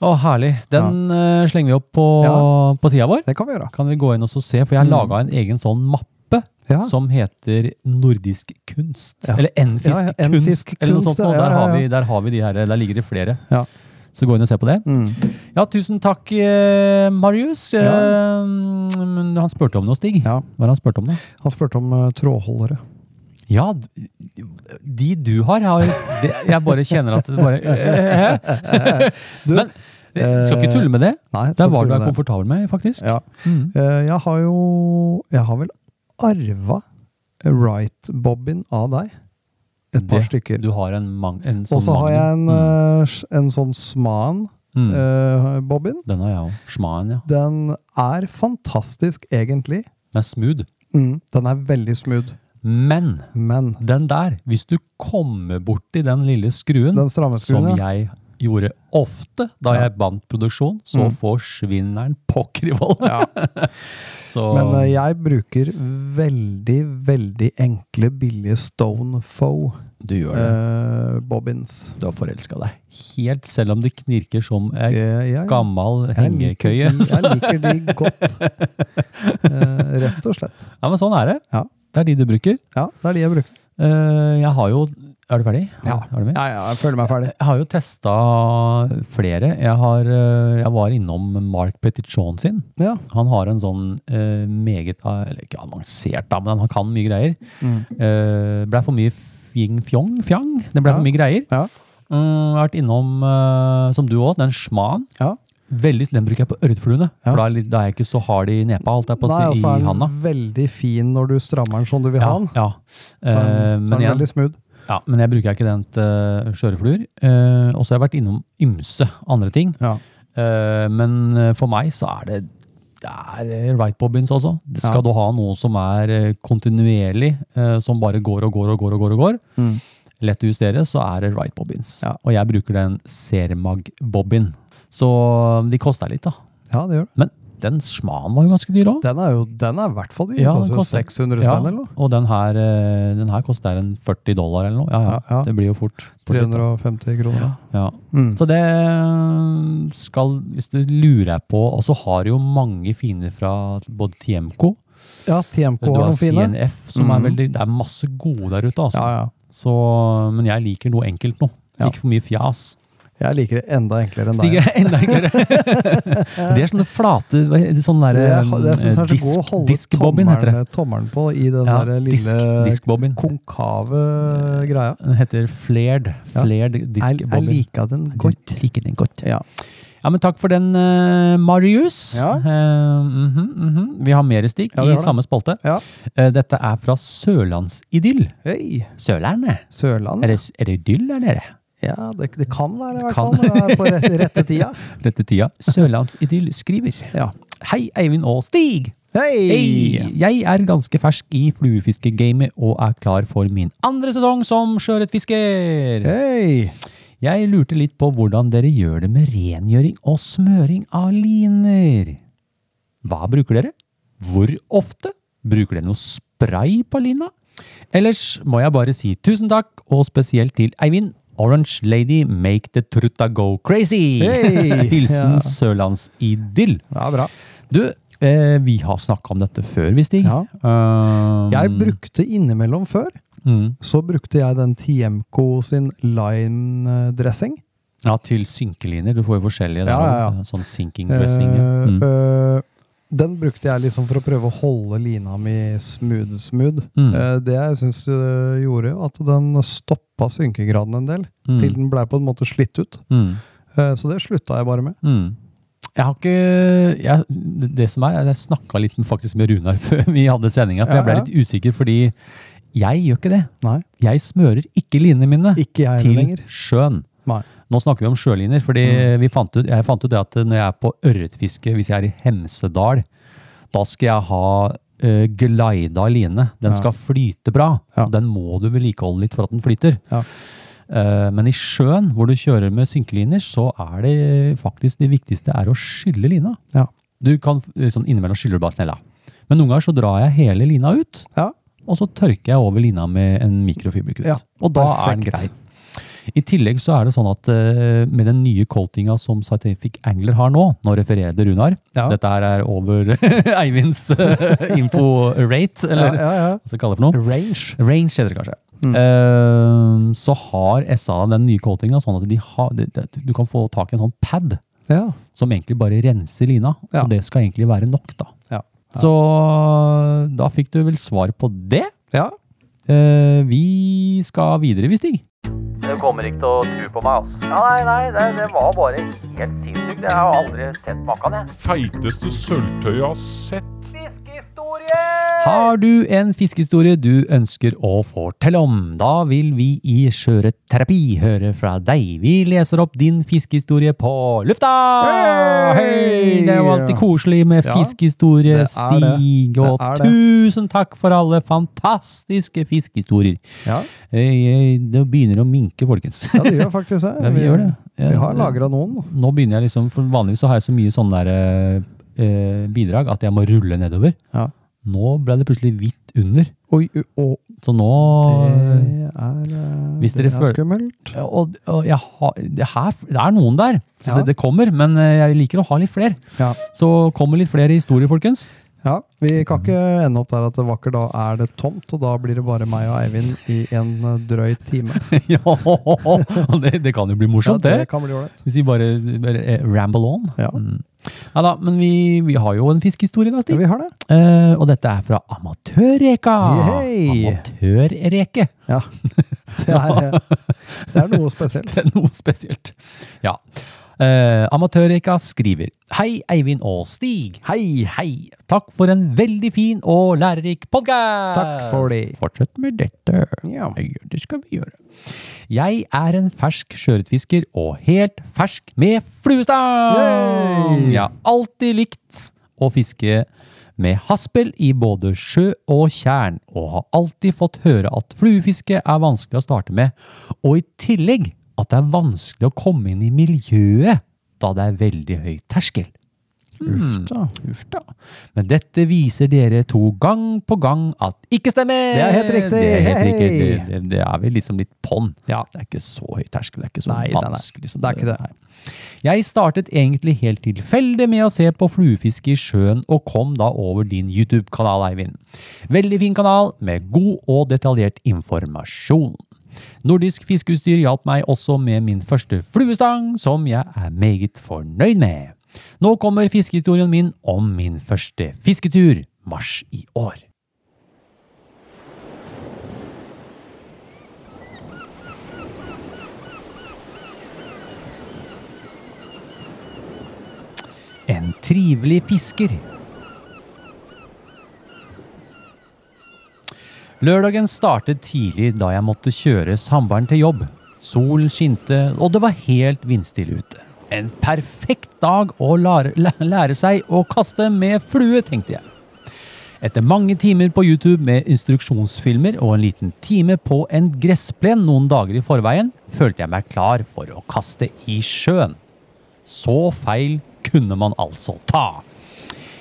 Å, herlig. Den eh, slenger vi opp på, Ja. på sida vår. Det kan vi gjøre. Kan vi gå inn og så se, for jeg har Mm. laga en egen sånn mappe Ja. som heter nordisk kunst. Ja. Eller enfisk Ja, ja, enfisk kunst, eller noe kunst, sånt. noe. ja, Der, har ja. vi, der har vi de her, der ligger det flere. Ja. Så gå inn og se på det. Mm. Ja, tusen takk, eh, Marius. Eh, men han spurte om noe, Stig. Ja. Hva har han spurt om da? Han spurte om eh, trådholdere. Ja, de du har, har det, Jeg bare kjenner at det bare eh, Du, Men jeg skal ikke tulle med det. Nei, Det er hva du er komfortabel med, faktisk. Ja. Mm. Eh, Jeg har jo Jeg har vel arva right-bobbin av deg. Et par stykker. Du har en, mang, en sånn Og så har jeg en, eh, en sånn mm. Sman-bobbin. Mm. Den har jeg òg. Schmaen, ja. Den er fantastisk, egentlig. Den er smooth. Mm, den er veldig smooth. Men Men den der, hvis du kommer borti den lille skruen, den som ja. jeg gjorde ofte da Ja. jeg bandt produksjon, så Mm. forsvinner den pokker i vold. Ja. Men uh, jeg bruker veldig, veldig enkle, billige Stone Foe du gjør det. Uh, bobbins. Du har forelska deg. Helt selv om det knirker som ei uh, jeg, gammel jeg liker hengekøye. de- så- Jeg liker de godt. Eh, rett og slett. Ja, men sånn er det. Ja. Det er de du bruker. Ja, det er de jeg bruker. Eh, jeg har jo Er du ferdig? Ja. Er du med? Ja, ja, jeg føler meg ferdig. Jeg har jo testa flere. Jeg, har, eh, jeg var innom Mark Petitjon sin. Ja. Han har en sånn eh, meget Eller ikke avansert, da, men han kan mye greier. Mm. Uh, Blei for mye fjing-fjong? fjang. Det ble Ja. for mye greier. Ja. Har vært innom, eh, som du òg, den Schman. Ja. Veldig, Den bruker jeg på ørretfluene. Ja. For da er, litt- da er jeg ikke så hard i nepa, alt jeg på å si, så i er handa. den veldig fin når du strammer den sånn du vil Ja, ha den. ja. Så Eh, er den, så er den veldig smooth. ja, men jeg bruker ikke den til skjørefluer. Uh, og så har jeg vært innom ymse andre ting. Ja. Uh, men eh, for meg så er det det er right bobbins også. Det Skal Ja. du ha noe som er eh, kontinuerlig, eh, som bare går og går og går og går, og går Mm. lett å justere, så er det right bobbins. Ja. Og jeg bruker den Cermag-bobbin. Så de koster litt, da. Ja, det gjør det. Men den Schman var jo ganske dyr òg. Den er jo den er i hvert fall dyr. Ja, Den koster jo koster- 600 Ja, spenn eller noe. og den her, eh, den her koster en 40 dollar eller noe. Ja, ja. Ja. Det blir jo fort. 350 litt, da. 350 kroner. Ja. Mm. Så det skal, hvis du lurer på, og så har jo mange fine fra både TMK Ja, TMK har noen fine. Du har CNF, som er Mhm. veldig, det er masse gode der ute altså. Ja, ja. Så, men jeg liker noe enkelt nå. Ja. Ikke for mye fjas. Jeg liker det enda enklere enn Stig deg. er enda enklere. det er sånne flate, sånn der, Det, jeg det er så god å holde diskbobbin heter det. tommelen, tommelen på i den Ja, der lille disk, konkave greia. Den heter flared, Ja. diskbobbin. Jeg, jeg liker den godt. Jeg liker den godt. Ja. Ja, men takk for den, uh, Marius. Ja. Uh, mm -hmm, mm -hmm. Vi har mer stikk i samme spalte. Eh, dette er fra Sørlandsidyll. Hey. Sørlandet? Sørland. Er det, er det idyll der nede? Ja, det, det kan være i hvert Kan. fall. når det er På rette, rette tida. Rette tida. Sørlandsidyll skriver. Ja. Hei, Eivind og Stig! Hei! Hei! Jeg er ganske fersk i fluefiskegamet og er klar for min andre sesong som sjøørretfisker. Hei! Jeg lurte litt på hvordan dere gjør det med rengjøring og smøring av liner. Hva bruker dere? Hvor ofte? Bruker dere noe spray på lina? Ellers må jeg bare si tusen takk, og spesielt til Eivind. Orange Lady make the trutta go crazy! Hey! Hilsen Ja. Sørlandsidyll. Ja, bra. Du, eh, vi har snakka om dette før, vi, Stig. Ja. Um, Jeg brukte innimellom før, mm, så brukte jeg den TMK sin line-dressing. Ja, til synkeliner. Du får jo forskjellige. Ja, ja, ja. Sånn sinking dressing. ja. Eh, Mm. eh, den brukte jeg liksom for å prøve å holde lina mi smooth-smooth. Mm. Eh, det jeg syns uh, gjorde, at den stoppa synkegraden en del, Mm. til den blei på en måte slitt ut. Mm. Eh, så det slutta jeg bare med. Mm. Jeg har ikke jeg, Det som er, jeg snakka litt faktisk med Runar før vi hadde sendinga, for jeg ble litt usikker, fordi jeg gjør ikke det. Nei, Jeg smører ikke linene mine ikke til lenger. sjøen. Nei. Nå snakker vi om sjøliner, fordi Mm. vi fant ut, jeg fant ut det at når jeg er på ørretfiske, hvis jeg er i Hemsedal, da skal jeg ha uh, glida line. Den Ja. skal flyte bra. Ja. Den må du vedlikeholde litt for at den flyter. Ja. Uh, men i sjøen, hvor du kjører med synkeliner, så er det faktisk det viktigste er å skylle lina. Ja. Du kan eh, sånn innimellom skyller du bare snella. Men noen ganger så drar jeg hele lina ut, Ja. og så tørker jeg over lina med en mikrofiberkutt. Ja, og da er den perfekt. grei. I tillegg så er det sånn at uh, med den nye coatinga som Scientific Angler har nå, nå refererer det Runar, Ja. dette her er over Eivinds uh, info-rate, eller ja, ja. hva skal vi kalle det for noe? Range. Range heter det kanskje. Mm. Uh, så har SA den nye coatinga sånn at de har, de, de, du kan få tak i en sånn pad Ja. som egentlig bare renser lina, og det skal egentlig være nok da. Så da fikk du vel svar på det. ja. Eh, vi skal videre, vi, Stig. Du kommer ikke til å tro på meg, altså. Ja, nei, nei, det, det var bare helt sinnssykt. Jeg har aldri sett maken, jeg. Feiteste sølvtøyet jeg har sett. Fiskehistorie! Har du en fiskehistorie du ønsker å fortelle om? Da vil vi i Sjøørretterapi høre fra deg. Vi leser opp din fiskehistorie på lufta! Hei! Hei! Det er jo alltid koselig med Ja, fiskehistorie. Stig. Det Og det. tusen takk for alle fantastiske fiskehistorier. ja. Eh, Det begynner å minke, folkens. Ja, det gjør faktisk det. Ja, vi gjør det. Vi har lagra noen. Nå begynner jeg liksom, for vanligvis så har jeg så mye sånne der, eh, eh, bidrag at jeg må rulle nedover. Ja. Nå ble det plutselig hvitt under. Oi, å, Så nå det er, det er skummelt. Og, og jeg har, det, her, det er noen der, så Ja. det, det kommer. Men jeg liker å ha litt flere. Ja. Så kommer litt flere historier, folkens. ja, Vi kan ikke ende opp der at det vakker da er det tomt, og da blir det bare meg og Eivind i en drøy time. ja, det, det kan jo bli morsomt, ja, det. det kan bli. Hvis vi bare, bare ramble on. Ja. Mm. Ja da, men vi, vi har jo en fiskehistorie, da, Ja, vi har det. Eh, og dette er fra Amatørreka. Amatørreke. Ja. Det er, eh, det er noe spesielt. Det er noe spesielt. Ja. Eh, Amatørreka skriver Hei, Eivind og Stig. Hei! Hei. Takk for en veldig fin og lærerik podkast. Takk for det. Fortsett med dette. Ja. Ja, det skal vi gjøre. Jeg er en fersk sjøørretfisker og helt fersk med fluestang! Jeg har alltid likt å fiske med haspel i både sjø og tjern, og har alltid fått høre at fluefiske er vanskelig å starte med, og i tillegg at det er vanskelig å komme inn i miljøet da det er veldig høy terskel. Uff da. Uff da. Men dette viser dere to gang på gang at ikke stemmer! Det er helt riktig. Det er, helt riktig. Hey. Det, det, det er vel liksom litt på'n. Ja. Det er ikke så høy terskel. Det er ikke så Nei, vanskelig. nei. Det er ikke det. Nei. Jeg startet egentlig helt tilfeldig med å se på fluefiske i sjøen, og kom da over din YouTube-kanal, Eivind. Veldig fin kanal, med god og detaljert informasjon. Nordisk fiskeutstyr hjalp meg også med min første fluestang, som jeg er meget fornøyd med. Nå kommer fiskehistorien min om min første fisketur, mars i år. En trivelig fisker. Lørdagen startet tidlig da jeg måtte kjøre samboeren til jobb. Solen skinte, og det var helt vindstille ute. En perfekt dag å lære, lære seg å kaste med flue, tenkte jeg. Etter mange timer på YouTube med instruksjonsfilmer og en liten time på en gressplen noen dager i forveien, følte jeg meg klar for å kaste i sjøen. Så feil kunne man altså ta.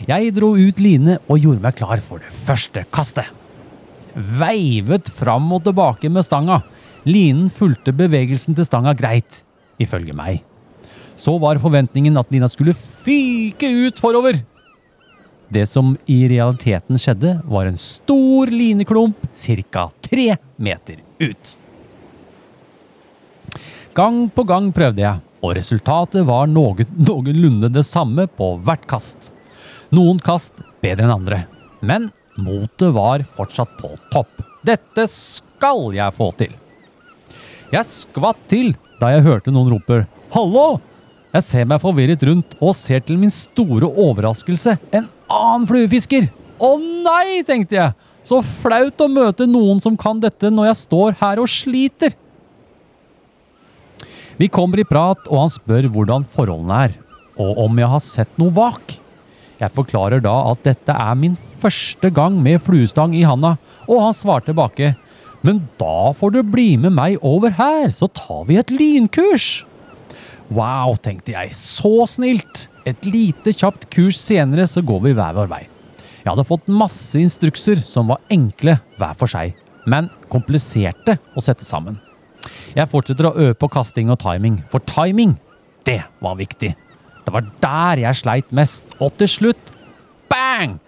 Jeg dro ut line og gjorde meg klar for det første kastet. Veivet fram og tilbake med stanga. Linen fulgte bevegelsen til stanga greit, ifølge meg. Så var forventningen at lina skulle fyke ut forover. Det som i realiteten skjedde, var en stor lineklump ca. tre meter ut. Gang på gang prøvde jeg, og resultatet var noe, noenlunde det samme på hvert kast. Noen kast bedre enn andre, men motet var fortsatt på topp. Dette skal jeg få til! Jeg skvatt til da jeg hørte noen rope 'hallo'. Jeg ser meg forvirret rundt og ser til min store overraskelse en annen fluefisker. Å nei, tenkte jeg. Så flaut å møte noen som kan dette når jeg står her og sliter. Vi kommer i prat, og han spør hvordan forholdene er, og om jeg har sett noe vak. Jeg forklarer da at dette er min første gang med fluestang i handa, og han svarer tilbake. Men da får du bli med meg over her, så tar vi et lynkurs. Wow, tenkte jeg, så snilt. Et lite kjapt kurs senere så går vi hver vår vei. Jeg hadde fått masse instrukser som var enkle hver for seg, men kompliserte å sette sammen. Jeg fortsetter å øve på kasting og timing, for timing, det var viktig. Det var der jeg sleit mest, og til slutt, bang!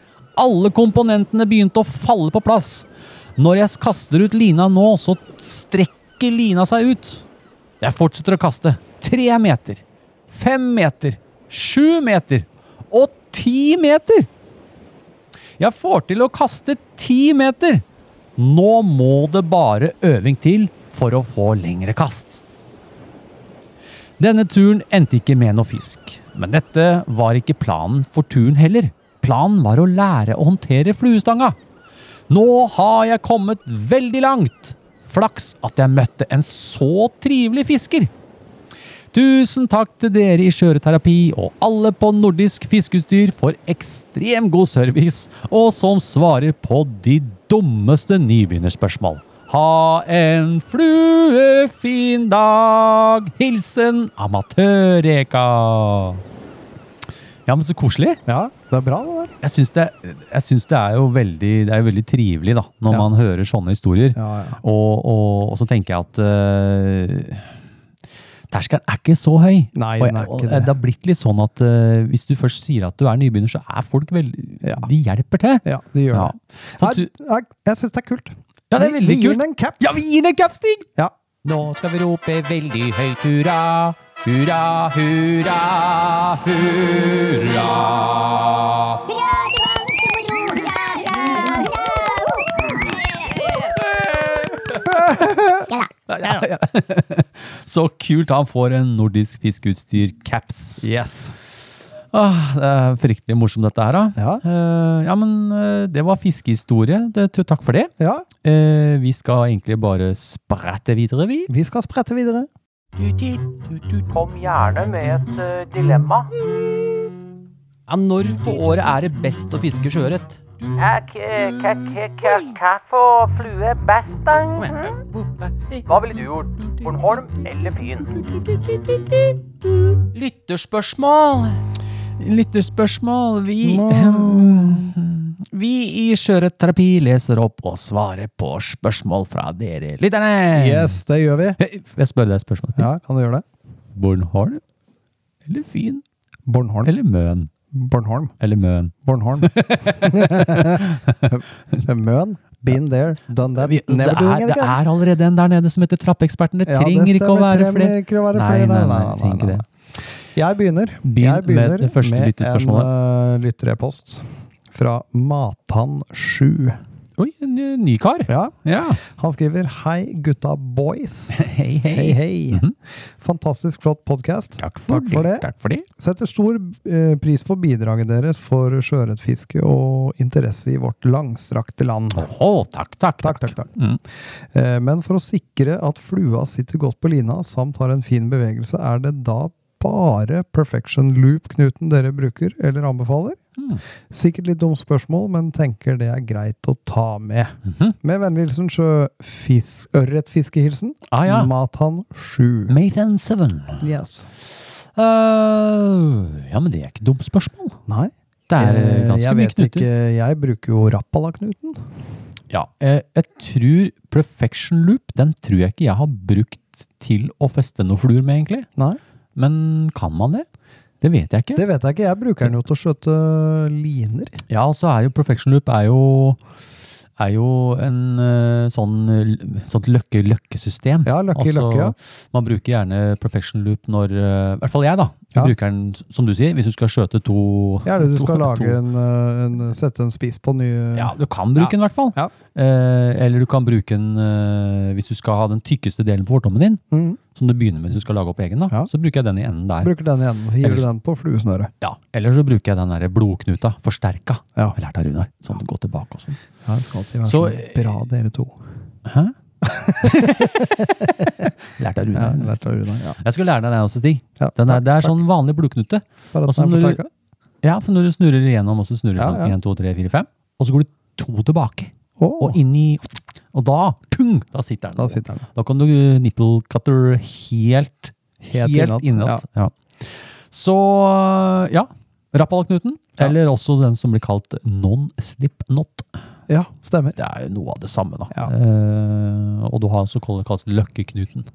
Alle komponentene begynte å falle på plass. Når jeg kaster ut lina nå, så strekker lina seg ut. Jeg fortsetter å kaste. Tre meter, fem meter, sju meter og ti meter. Jeg får til å kaste ti meter. Nå må det bare øving til for å få lengre kast. Denne turen endte ikke med noe fisk, men dette var ikke planen for turen heller. Planen var å lære å håndtere fluestanga. Nå har jeg kommet veldig langt. Flaks at jeg møtte en så trivelig fisker. Tusen takk til dere i Skjøreterapi og alle på Nordisk Fiskeutstyr for ekstrem god service, og som svarer på de dummeste nybegynnerspørsmål. Ha en fluefin dag! Hilsen Amatørreka. Ja, men så koselig. Ja, det er bra, det der. Jeg syns det, jeg syns det er jo veldig, det er veldig trivelig da, når Ja. man hører sånne historier. Ja, ja. Og, og, og så tenker jeg at øh, terskelen er ikke så høy. Nei, og, er jeg- og ikke det. det har blitt litt sånn at uh, hvis du først sier at du er nybegynner, så er folk veldig Ja. De hjelper til. Ja, de gjør Ja. det. Så Nei, jeg syns det er kult. Ja, det er Vi- veldig vi gir kult. den en caps. Ja, vi gir den en caps, Stig! Ja. Nå skal vi rope veldig høyt hurra. hurra, hurra, hurra, hurra. Ja, ja. Så kult han får en nordisk fiskeutstyr-caps. Yes. Ah, det er fryktelig morsomt dette her, da. Ja. Uh, ja, men uh, det var fiskehistorie. Det, takk for det. ja, Uh, vi skal egentlig bare sprette videre, vi. vi skal sprette videre. Kom gjerne med et dilemma. Ja, når på året er det best å fiske sjøørret? Hva for flue best, da? Mhm. Hva ville du gjort? Bornholm eller Fyn? Lytterspørsmål. Lytterspørsmål. Vi Vi i Sjøørretterapi leser opp og svarer på spørsmål fra dere lytterne. Yes, det gjør vi. Jeg spør deg et spørsmål. Ja, kan du gjøre det? Bornholm eller Fyn? Bornholm. Eller Møn? Bornholm. Eller Møn? Bornholm. Møn. Been there, done that. never det, er, doing det er allerede en der nede som heter Trappeeksperten. Det Ja, det trenger ikke å være Trenger flere. ikke å være Nei, flere. nei, Nei, nei, nei, nei, nei. Jeg begynner. Begynn jeg begynner med det med en uh, lytterepost fra Matan7. Oi, en ny- ny kar. Ja, Ja. han skriver Hei gutta boys. Hei, hei. Hei, hei. Mhm. Fantastisk flott podkast. Takk Takk for det. Takk for det. Setter stor eh, pris på bidraget deres for sjøørretfiske og interesse i vårt langstrakte land. Takk, takk, Takk, takk. takk, takk. Mm. Eh, Men for å sikre at flua sitter godt på lina samt har en fin bevegelse, er det da bare perfection loop-knuten dere bruker eller anbefaler? Mm. Sikkert litt dumt spørsmål, men tenker det er greit å ta med. Mhm. Med vennlig hilsen sjøfisk... Ørretfiskehilsen. Ah, ja. Matan 7. Matan 7. Yes. Uh, ja, men det er ikke dumt spørsmål. Nei, Det er eh, eh, ganske jeg mye knuter. ikke. Jeg bruker jo Rappala-knuten. Ja, Jeg, jeg tror Perfection Loop, den tror jeg ikke jeg har brukt til å feste noen fluer med, egentlig. Nei, Men kan man det? Det vet jeg ikke. det vet jeg ikke. Jeg bruker den jo til å skjøte liner. Ja, og så er jo Perfection Loop er jo, er jo en eh, sånn sånt løkke, løkkesystem. Ja, løkke altså, løkke, ja. Man bruker gjerne Perfection Loop når eh, I hvert fall jeg, da. Ja. Bruker den, som du sier, hvis du skal skjøte to Ja, eller du to- skal lage to- en, eh, en Sette en spiss på nye Ja, du kan bruke Ja. den i hvert fall. Ja. Eh, eller du kan bruke den eh, hvis du skal ha den tykkeste delen på fortommen din, Mhm. Som du begynner med hvis du skal lage opp egen. da, Ja. Så bruker jeg den i enden der. Bruker den igjen. Hiver Ellers- den på fluesnøret. Ja. Eller så bruker jeg den der blodknuta, forsterka. Ja. Jeg lærte av Runar. Sånn at du går tilbake og sånn. Ja, det skal alltid være Så, bra, dere to. Hæ? lærte av Ja, lært av Runar. Ja. Jeg skal lære deg den også, Stig. Ja, Den er, det er sånn vanlig blodknute. Bare at den er forsterka? Ja, for når du snurrer igjennom, og så snurrer du Ja, sånn ja. 1, 2, 3, 4, 5, og så går du to tilbake. Å, Og inni Og da, tung, da sitter den. da sitter den. Da kan du nipple cutter helt, Helt helt innat, Ja. Ja. Så ja, Rappalknuten. Ja. Eller også den som blir kalt non-slip knot. Ja, stemmer. Det er jo noe av det samme, da. Ja. Eh, og du har også det kalles Løkkeknuten.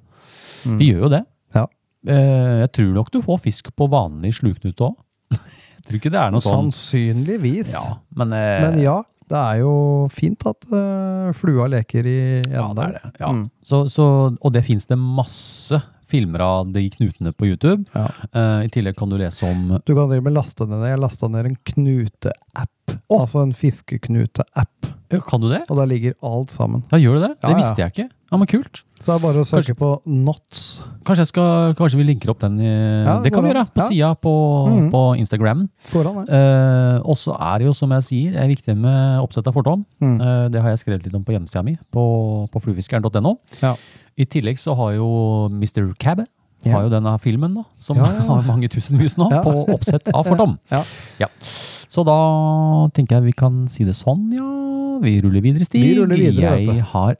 Mm. Vi gjør jo det. Ja. Eh, jeg tror nok du får fisk på vanlig sluknute òg. jeg tror ikke det er noe sånn. Sannsynligvis. Ja, men, eh, Men ja, det er jo fint at uh, flua leker i enden Ja, er der. det. Ja. Mm. Så, så, og det fins det masse filmer av de knutene på YouTube. Ja. Uh, I tillegg kan du lese om Du kan med laste ned. Jeg lasta ned en knuteapp. Oh. Altså en fiskeknuteapp. Ja, Kan du det? Og der ligger alt sammen. Ja, gjør du det? Ja, det ja. visste jeg ikke. Ja, men Kult. Så det er bare å søke på Knots. Kanskje, skal, kanskje vi linker opp den i Ja, Det kan vi gjøre. På Ja. sida på, Mhm. på Instagram. Eh, og så er det jo, som jeg sier, er viktig med oppsett av fortom. Mm. Eh, det har jeg skrevet litt om på hjemmesida mi, på, på fluefiskeren.no. Ja. I tillegg så har jo Mr. Cab har jo denne filmen, da, som har mange tusen views nå, på oppsett av fortom. Ja. Så da tenker jeg vi kan si det sånn, ja. Vi ruller videre, Stig. Vi ruller videre, jeg har,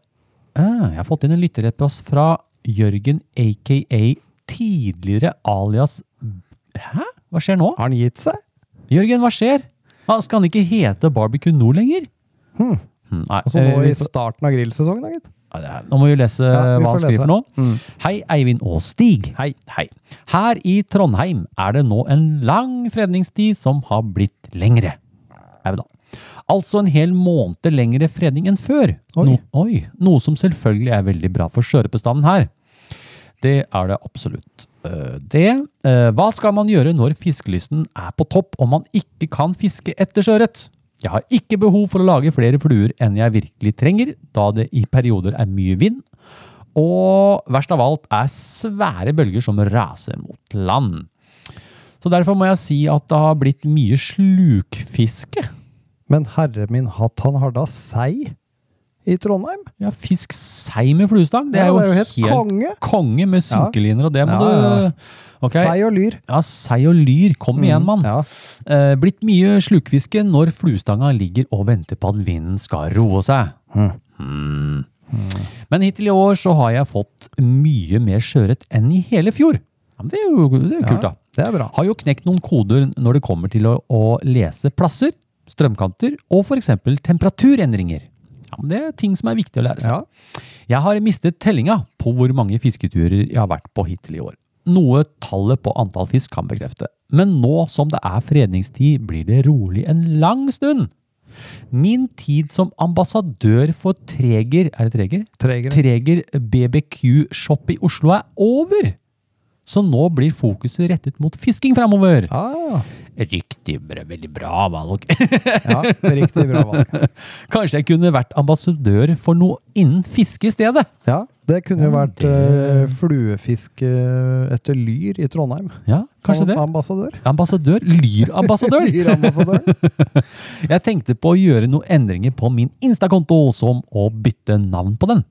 eh, jeg har fått inn en lytterrepost fra Jørgen aka tidligere alias Hæ? Hva skjer nå? Har han gitt seg? Jørgen, hva skjer? Ah, skal han ikke hete Barbecue Nord lenger? Hmm. Hmm, nei, Altså nå eh, i starten av grillsesongen, da, gitt. Nå må vi lese Ja, vi hva han skriver nå. for noe. Mm. Hei, Eivind og Stig. Hei. Hei. Her i Trondheim er det nå en lang fredningstid som har blitt lengre. Au da. Altså en hel måned lengre fredning enn før. Oi. No, oi. Noe som selvfølgelig er veldig bra for skjørepestanden her. Det er det absolutt. Eh, Det eh, Hva skal man gjøre når fiskelysten er på topp og man ikke kan fiske etter sjøørret? Jeg har ikke behov for å lage flere fluer enn jeg virkelig trenger, da det i perioder er mye vind, og verst av alt er svære bølger som raser mot land. Så derfor må jeg si at det har blitt mye slukfiske. Men herre min hatt, han har da sei i Trondheim? Ja, fisk sei med fluestang, det er Ja, det er jo helt konge. konge med synkeliner, og det må Ja, du okay. Sei og lyr. Ja, sei og lyr. Kom igjen, mann. Eh, blitt mye slukfiske når fluestanga ligger og venter på at vinden skal roe seg. Hmm. Men hittil i år så har jeg fått mye mer sjøørret enn i hele fjor. Det er jo, det er jo kult, da. Det er bra. Har jo knekt noen koder når det kommer til å, å lese plasser, strømkanter og f.eks. temperaturendringer. Ja, det er ting som er viktig å lære seg. Ja. Jeg har mistet tellinga på hvor mange fisketurer jeg har vært på hittil i år. Noe tallet på antall fisk kan bekrefte. Men nå som det er fredningstid, blir det rolig en lang stund. Min tid som ambassadør for Treger Er det Treger? Treger, Treger BBQ-shop i Oslo er over! Så nå blir fokuset rettet mot fisking framover. Ah, Riktig bra, veldig bra valg. ja, riktig bra valg. Kanskje jeg kunne vært ambassadør for noe innen fiske i stedet? Ja, det kunne jo vært eh, fluefiske etter lyr i Trondheim. Ja, kanskje det. Ambassadør. Ambassadør? Lyrambassadør? Lyrambassadør. Jeg tenkte på å gjøre noen endringer på min Insta-konto, som å bytte navn på den.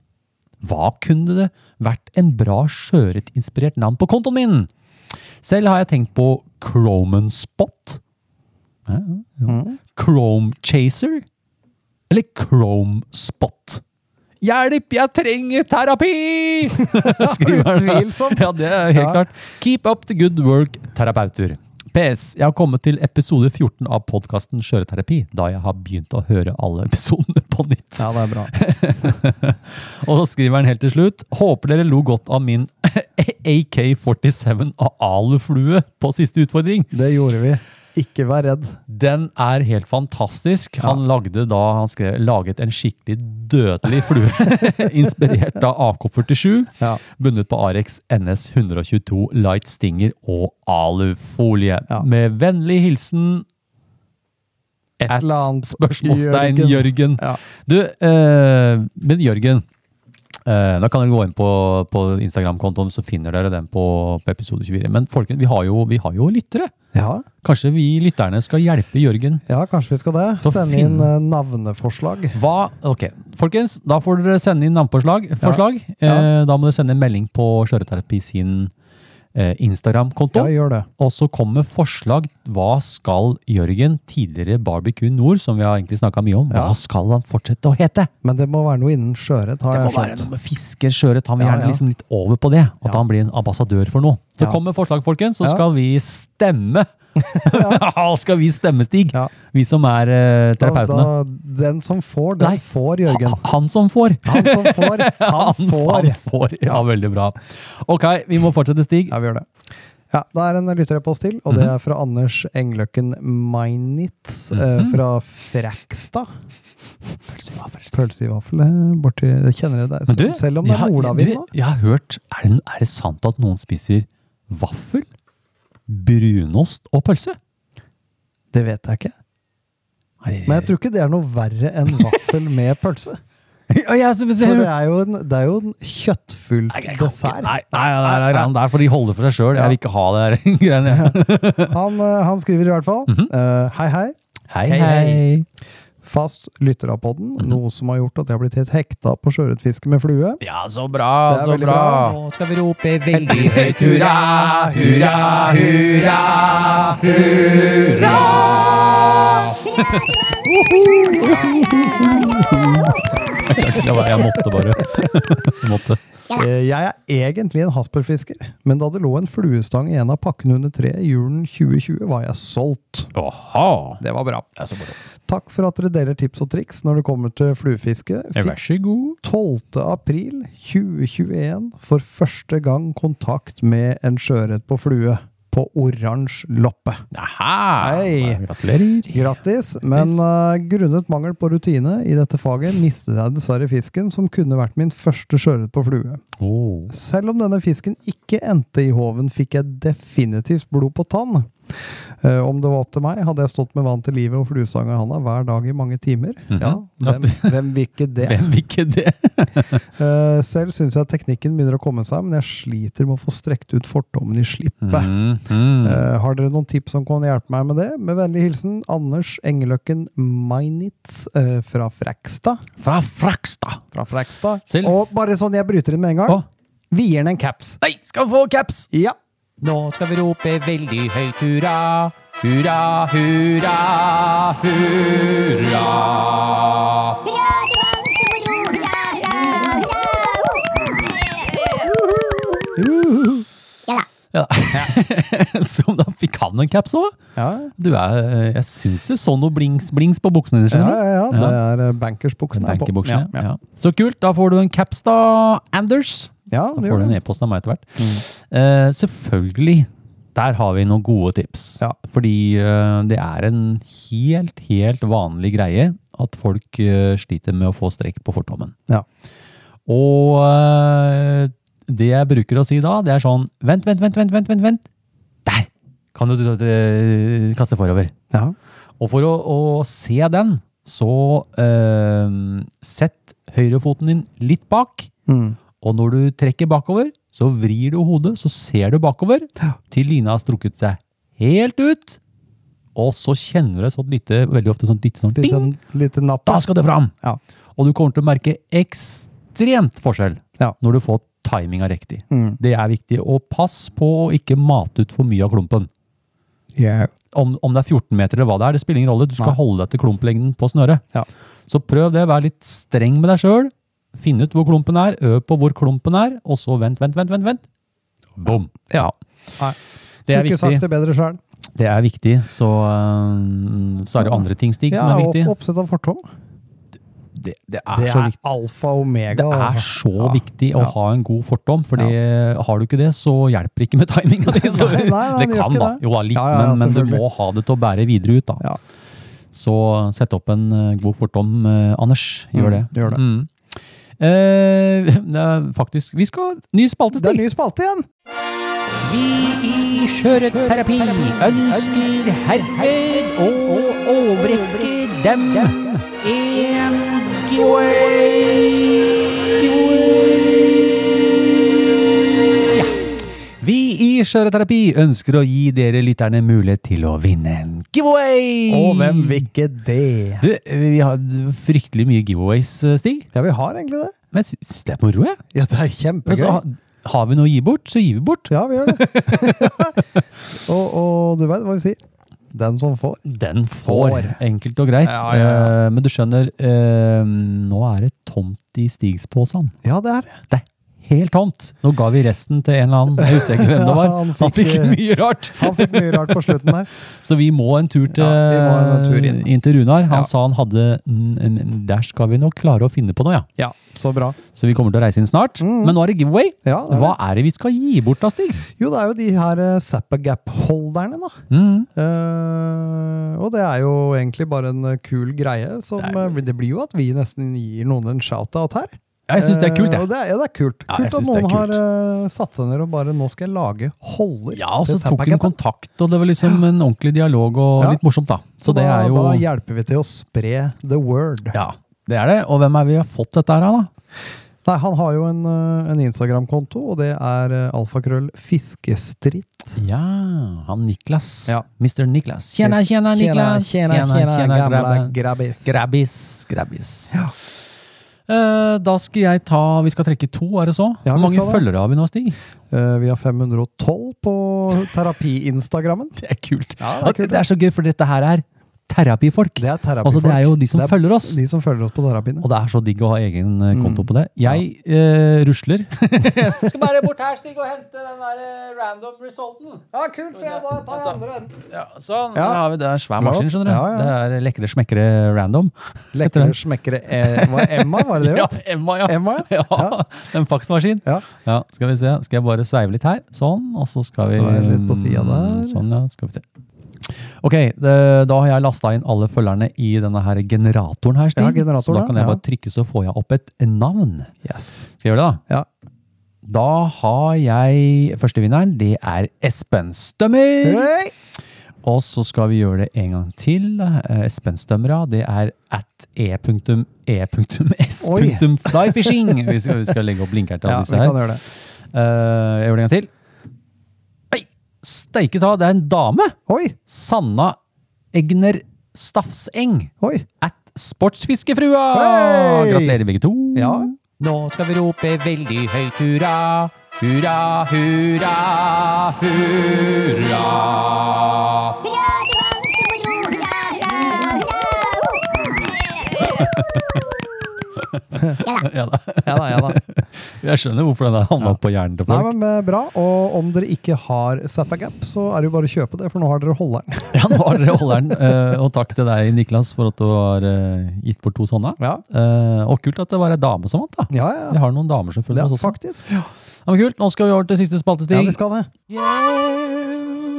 Hva kunne det vært en bra sjøørretinspirert navn på kontoen min? Selv har jeg tenkt på Chroman Spot. Ja, ja. Chrome Chaser? Eller Chrome Spot? Hjelp, jeg trenger terapi! Skriver han. Utvilsomt. Ja, det er helt Ja. klart. Keep up the good work, terapeuter. PS. Jeg har kommet til episode 14 av podkasten Skjøreterapi, da jeg har begynt å høre alle episodene på nytt. Ja, det er bra. Og så skriver han helt til slutt Håper dere lo godt av min AK-47 av aluflue på siste utfordring. Det gjorde vi. Ikke vær redd. Den er helt fantastisk. Han lagde da, han skrev, laget en skikkelig dødelig flue, inspirert av AK-47, Ja. bundet på Arex NS 122 Light Stinger og alufolie. Ja. Med vennlig hilsen Et eller annet spørsmålstegn Jørgen. Ja. Du, eh, men Jørgen, eh, da kan dere gå inn på, på Instagram-kontoen, så finner dere den på, på episode 24. Men folkens, vi har jo, vi har jo lyttere. Ja, Kanskje vi lytterne skal hjelpe Jørgen? ja, kanskje vi skal det. Sende inn eh, navneforslag. Hva, ok, folkens, da får dere sende inn navneforslag. Forslag. Ja. Eh, da må dere sende en melding på Skjøreterapi sin Instagram-konto. Ja, gjør det. Og så kommer forslag. Hva skal Jørgen, tidligere Barbecue Nord, som vi har egentlig snakka mye om, Ja. hva skal han fortsette å hete? Men det må være noe innen sjøørret, har Det må jeg være noe med fiske, sjøørret. Han vil Ja, gjerne liksom litt over på det. At han blir en ambassadør for noe. Så Ja. kom med forslag, folkens, så Ja. skal vi stemme skal vi stemme, Stig? Ja. Vi som er uh, terapeutene. da, den som får, den Nei. får, Jørgen. Ha- Han som får. Han som får, han får. Han får. Ja, veldig bra. Ok, vi må fortsette, Stig. Ja, vi gjør det. Ja, Det er en lytterepost til, og Mhm. det er fra Anders Engløkken Meinitz mm -hmm. fra Frækstad. Pølse i vaffel. eh, Borti det Kjenner dere Men du, det? Selv om det er jeg har- nå? Jeg har hørt er det, er det sant at noen spiser vaffel, brunost og pølse? Det vet jeg ikke. Men jeg tror ikke det er noe verre enn vaffel med pølse. Ja, jeg, så, For det er jo en, det er jo en kjøttfull dessert. Nei, nei, nei, nei, nei, det er for de holder for seg sjøl. Jeg vil ikke ha det der greiene. Han, eh, han skriver i hvert fall Mhm. eh, Hei, hei. Hei, Hei, hei. Fast lytter av podden, Mhm. noe som har gjort at jeg har blitt helt hekta på sjøørretfiske med flue. Ja, så bra, så bra. bra. Nå skal vi rope veldig høyt hurra, hurra, hurra, hurra. Jeg måtte bare. Måtte. Eh, Jeg er egentlig en hasperfisker, men da det lå en fluestang i en av pakkene under treet julen 2020, var jeg solgt. Aha. Det var bra. Det bra. Takk for at dere deler tips og triks når det kommer til fluefiske. Vær så god. 12. april 2021 for første gang kontakt med en sjøørret på flue. På oransje loppe. Hei. Gratulerer. Grattis, men uh, grunnet mangel på rutine i dette faget mistet jeg dessverre fisken som kunne vært min første sjøørret på flue. Oh. Selv om denne fisken ikke endte i håven, fikk jeg definitivt blod på tann. Eh, om det var opp til meg, hadde jeg stått med vann til livet og fluestang i handa hver dag i mange timer. Mhm. Ja, hvem, hvem vil ikke det? Hvem vil ikke det? uh, selv syns jeg teknikken begynner å komme seg, men jeg sliter med å få strekt ut fortommen i slippet. Mm, -hmm. uh, har dere noen tips som kan hjelpe meg med det? Med vennlig hilsen Anders Engeløkken Meinitz fra Frekstad. Fra Frakstad. Fra Frekstad. Og bare sånn jeg bryter inn med en gang. Å. Vi gir den en caps. Nei, skal få caps? Ja. Nå skal vi rope veldig høyt hurra, hurra, hurra, hurra. Ja. Så da fikk han en caps òg. Ja, Du er, jeg syns det så noe blings, blings på buksene dine. ja, ja, ja. Det er eh, bankersbuksene. Banker Ja, ja. Ja. Så kult. Da får du en caps, da, Anders. Ja Da får du en e-post av meg etter hvert. Eh, selvfølgelig. Der har vi noen gode tips. Ja. Fordi uh, det er en helt, helt vanlig greie at folk uh, sliter med å få strekk på fortommen. Ja. Og det jeg bruker å si da, det er sånn Vent, vent, vent, vent, vent, vent, vent. Der! Kan du kaste forover. Ja. Og for å, å se den, så sett høyrefoten din litt bak. Mm. Og når du trekker bakover, så vrir du hodet, så ser du bakover, til lina har strukket seg helt ut. Og så kjenner du et sånt lite, veldig ofte sånt lite sånn ding. lite napp. Da skal det fram! Ja. Og du kommer til å merke ekstremt forskjell Ja. når du får timinga riktig. Mm. Det er viktig. Og pass på å ikke mate ut for mye av klumpen. Yeah. Om, om det er 14 meter eller hva det er, det spiller ingen rolle. Du skal Nei. holde deg til klumplengden på snøret. Ja. Så prøv det. Vær litt streng med deg sjøl. Finn ut hvor klumpen er. Øv på hvor klumpen er, og så vent, vent, vent. vent, vent. Bom. Ja. Nei. Det er viktig. ikke sagt det bedre sjøl. Det er viktig. Så, øh, så er det andre ting, Stig, Ja, som er viktig. Ja, oppsett av fortom. Det, det er Det så er viktig. alfa og omega. Det er altså. så Ja. viktig å Ja. ha en god fortom, for har du ikke det, så hjelper ikke med timinga di. Det kan da, jo da, litt, Ja, ja, ja, men, men du må ha det til å bære videre ut. da. Ja. Så sett opp en eh, god fortom, eh, Anders. Gjør Mm, det. gjør det. Mm. Eh, det er faktisk Vi skal Ny spalte, Det er ny spalte igjen! Vi i Skjøreterapi ønsker herved å overrekke dem en giveaway. Vi i Skjøreterapi ønsker å gi dere lytterne mulighet til å vinne en giveaway! Og hvem vil ikke det? Du, vi har fryktelig mye giveaways, eh, Stig. Ja, vi har egentlig det. Men jeg syns det er moro, jeg. Ja, det er Men så ha- har vi noe å gi bort, så gir vi bort. Ja, vi gjør det. og, og du vet hva vi sier? Den som får. Den får. Får. Enkelt og greit. Ja, ja, ja. Eh, Men du skjønner, eh, nå er det tomt i Stigsposen. Ja, det er det. Det er helt tomt. Nå ga vi resten til en eller annen, jeg husker ikke hvem det var. han, han Han fikk fikk, mye rart. Han fikk mye rart på slutten der. Så vi må en tur til, Ja, må en tur inn. inn til Runar. Han Ja. sa han hadde Der skal vi nok klare å finne på noe, ja. Ja, så bra. Så vi kommer til å reise inn snart. Mm. Men nå er det giveaway. Ja, det er Hva er det vi skal gi bort da, Stig? Jo, det er jo de her uh, Zappa Gap-holderne, da. Mm. Uh, og det er jo egentlig bare en eh, kul greie. Som, Det er- det blir jo at vi nesten gir noen en shout-out her. Ja, jeg syns det er kult, ja. det er, ja, det er kult. Ja, kult at noen noen har kult. eh, satt seg ned og bare Nå skal jeg lage holder. Ja, og så tok hun kontakt, og det var liksom en ordentlig dialog og Ja. litt morsomt, da. Så det da, er jo da hjelper vi til å spre the word. Ja, det er det. Og hvem er vi har fått dette her av, da? Nei, Han har jo en, eh, en Instagram-konto, og det er eh, alfakrøll fiskestritt. Ja, han Niklas. Ja. Mr. Niklas. Tjena, tjena, Niklas. Tjena, tjena, tjena. grabben. grabbis. Grabbis, grabbis. Eh, da skal jeg ta Vi skal trekke to, er det så? Ja, Hvor mange følgere har vi nå, Stig? Eh, vi har 512 på terapi-instagrammen. Det er kult. Ja, det er kult, det er så gøy, for dette her er terapifolk. Det er terapifolk. Altså, det er jo de som er følger oss. De som følger oss på terapiene. Og det er så digg å ha egen eh, konto Mm. på det. Jeg eh, rusler. skal bare bort her, Stig, og hente den der eh, random resulten. Ja, kult, for jeg da tar jeg andre enden. Ja, sånn. Ja. Der har vi det. er svær maskin, skjønner du. Ja, ja. Det er lekre smekkere random. Lekre smekkere eh, Emma, var det det? Ja. Emma, ja. Emma, ja. Ja, En faksmaskin. Ja. Ja, skal vi se. Skal jeg bare sveive litt her. Sånn. Og så skal vi Sveive litt på siden der. Sånn, ja. Skal vi se. Ok, da har jeg lasta inn alle følgerne i denne her generatoren her, Stig. Ja, generatoren, så da kan jeg ja. bare trykke, så får jeg opp et navn. Yes. Skal jeg gjøre det, da? Ja. Da har jeg Førstevinneren, det er Espen Stømmer. Hey! Og så skal vi gjøre det en gang til. Eh, Espen Stømmer, ja. Det er at e.e.s.flyfishing. Vi vi skal legge opp linker til Ja, alle vi disse kan her. Eh, jeg gjør det en gang til. Steike ta, det er en dame! Oi! Sanna Egner Stafseng. Oi! At Sportsfiskefrua! Hei! Gratulerer begge to. Ja. Nå skal vi rope veldig høyt hurra. Hurra, hurra, hurra. Hurra, hurra. Hurra, hurra, hurra. Ja da. Ja da, ja da. Jeg skjønner hvorfor den havna på hjernen til Nei, folk. men eh, Bra. Og om dere ikke har Zappagap, så er det jo bare å kjøpe det, for nå har dere holderen. Ja, nå har dere holderen. Eh, og takk til deg, Niklas, for at du har eh, gitt bort to sånne. Ja, Eh, og kult at det var ei dame som vant, da. ja. Vi har noen damer som følger ja oss også. faktisk. Ja, men kult. Nå skal vi over til siste spaltesting. Ja, vi skal det. Tips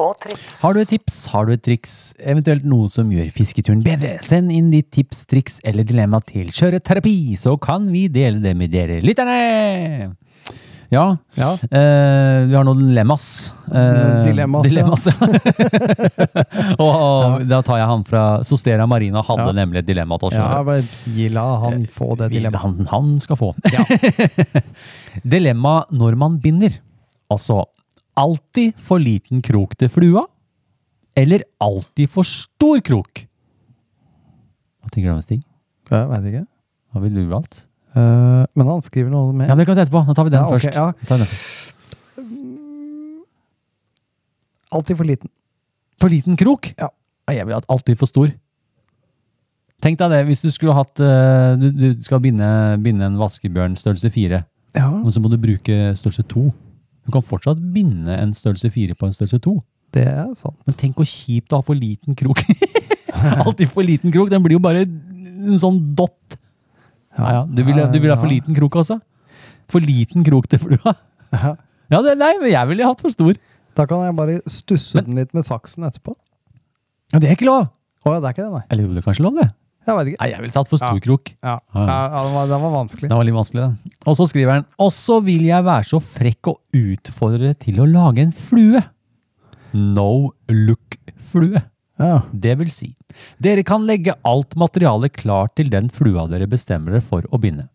og triks. Har du et tips, har du et triks, eventuelt noe som gjør fisketuren bedre, send inn ditt tips, triks eller dilemma til Kjøreterapi, så kan vi dele det med dere lytterne! Ja, Ja. Uh, vi har noen dilemmas. Uh, Dilemmas, dilemmas ja. og da tar jeg han fra Sostera Marina, hadde Ja. nemlig et dilemma til oss. Ja, men gi la han få det dilemmaet. Han, han skal få. Dilemma når man binder. Altså, alltid for liten krok til flua, eller alltid for stor krok? Hva tenker du om Stig? Jeg vet ikke. Hva ville du valgt? Uh, men han skriver noe mer. Ja, Det kan vi ta etterpå. Nå tar vi den Ja, ok, først. ja. Den først. Alltid for liten. For liten krok? Ja. Jeg ville hatt alltid for stor. Tenk deg det, hvis du skulle hatt eh, Du, du skal binde, binde en vaskebjørn størrelse fire, Ja, og så må du bruke størrelse to. Du kan fortsatt binde en størrelse fire på en størrelse to. det er sant. Men tenk hvor kjipt å ha for liten krok. Alltid for liten krok. Den blir jo bare en sånn dott. Ja, ja. Du vil, du vil ha for liten krok også? For liten krok til flua? Ja. Ja, det, nei, men jeg ville hatt for stor. Da kan jeg bare stusse den litt med saksen etterpå. Ja, Det er ikke lov. Å ja, det er ikke det, nei. Eller det er kanskje lov, det? Jeg vet ikke. Nei, jeg ville tatt for stor krok. Ja, Ja. ja, ja den, var, den var vanskelig. Den var litt vanskelig, den. Og så skriver han Og så vil jeg være så frekk å utfordre dere til å lage en flue. No look-flue. Ja. Det vil si, dere kan legge alt materialet klart til den flua dere bestemmer dere for å binde.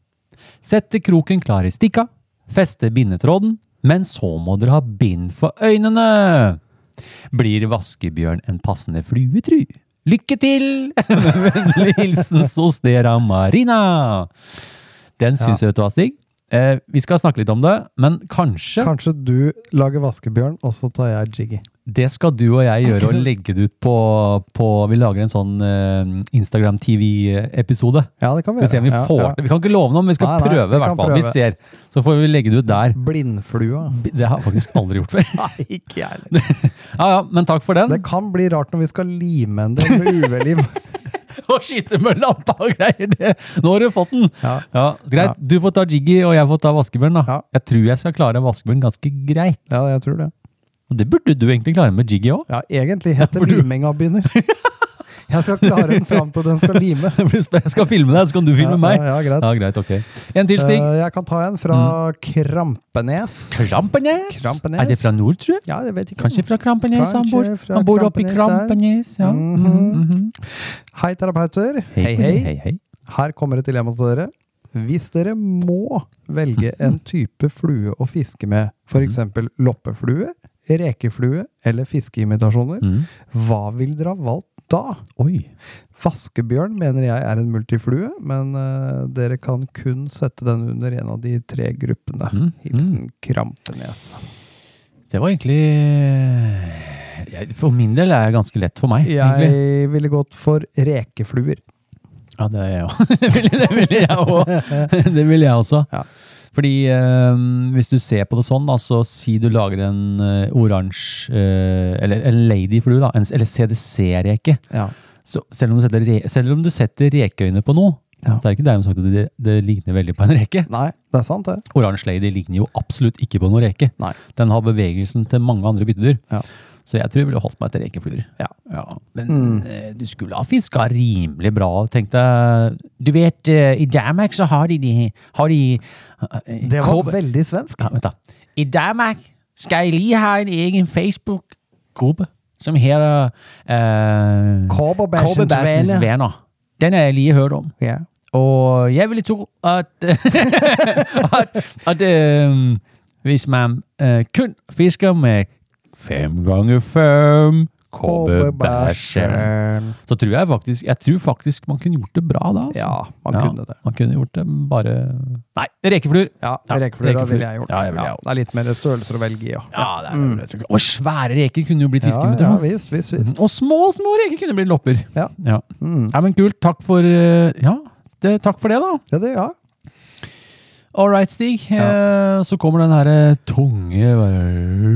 Sette kroken klar i stikka, feste bindetråden, men så må dere ha bind for øynene. Blir vaskebjørn en passende flue, tru? Lykke til! Med vennlig hilsen Sostera Marina. Den syns jeg vet du hva, Stig. Eh, vi skal snakke litt om det, men kanskje Kanskje du lager vaskebjørn, og så tar jeg Jiggy. Det skal du og jeg gjøre, og legge det ut på, på Vi lager en sånn uh, Instagram TV-episode. Ja, det kan vi Vi, ser om vi, Ja, får, ja. vi kan ikke love noe, men vi skal Nei, nei, prøve. vi hvert fall. Vi ser. Så får vi legge det ut der. Blindflua. Det har jeg faktisk aldri gjort før. Nei, ikke jeg heller. Ja, ja, Men takk for den. Det kan bli rart når vi skal lime en del med UV-lim. Og skyte med lampa og greier. Det. Nå har du fått den. Ja. greit. Du får ta Jiggy, og jeg får ta vaskebjørn. da. Ja. Jeg tror jeg skal klare vaskebjørn ganske greit. ja, jeg tror det. Og det burde du egentlig klare med Jiggy òg. Ja, egentlig heter du- liminga begynner. Jeg skal klare den fram til den skal lime. Jeg skal filme deg, så kan du filme Ja, meg. Ja, ja, greit. Ja, greit, ok. En til, Stig. Eh, jeg kan ta en fra Krampenes. Krampenes? Krampenes. Er det fra nord, tror jeg? Ja, det vet ikke. Kanskje fra Krampenes han Kanskje bor? fra Han bor oppe i Krampenes Ja. ja. -hmm. Mm -hmm. Hei, terapeuter. Hei, hei, hei. hei, hei. Her kommer et dilemma til dere. Hvis dere må velge en type flue å fiske med, f.eks. loppeflue, rekeflue eller fiskeimitasjoner, Mm. hva vil dere ha valgt da? Oi. Vaskebjørn mener jeg er en multiflue, men uh, dere kan kun sette den under en av de tre gruppene. Mm, Hilsen Krampenes. Det var egentlig jeg, For min del er det ganske lett for meg, egentlig. Jeg ville gått for rekefluer. Ja, det er jeg òg. det ville jeg òg. Det ville jeg også. Ja. Fordi eh, hvis du ser på det sånn, da, så si du lager en uh, oransje eh, Eller en ladyflue, da. En, eller CDC-reke. Ja. Så selv om du setter, re, selv om du setter rekeøyne på noe, Ja. så er det ikke dermed sagt at det, det ligner veldig på en reke. Nei, det er sant, det. Oransje lady ligner jo absolutt ikke på noen reke. Nei. Den har bevegelsen til mange andre byttedyr. Ja. Så jeg tror jeg ville holdt meg til rekefluer. Ja. Men Mm. eh, du skulle ha fiska rimelig bra. tenkte jeg. Du vet, eh, i Danmark så har de, de, har de eh, Det var Kobe- veldig svensk. ja, vent da. I Danmark skal jeg lige ha en egen Facebook-gruppe som heter uh, Kobberbæsjens venner. venner. Den har jeg lige hørt om. Ja. Og jeg ville tro at, at, at øh, hvis man uh, kun fisker med fem ganger fem Kobberbæsjen. så tror jeg faktisk jeg tror faktisk man kunne gjort det bra da. Altså. Ja, man Ja, kunne det. Man kunne gjort det bare Nei, rekefluer! Ja, Ja, rekefluer ville jeg gjort. Ja, jeg ville jeg det er litt mer størrelser å velge i. Ja. Ja, det er det. Og svære reker kunne jo blitt Ja, ja, visst, visst, visst. Og små, små reker kunne blitt lopper. Ja. Ja. Mm. Nei, men kult. Takk for øh, Ja, det, takk for det, da. Ja, det, ja. All right, Stig. Ja. så kommer den herre tunge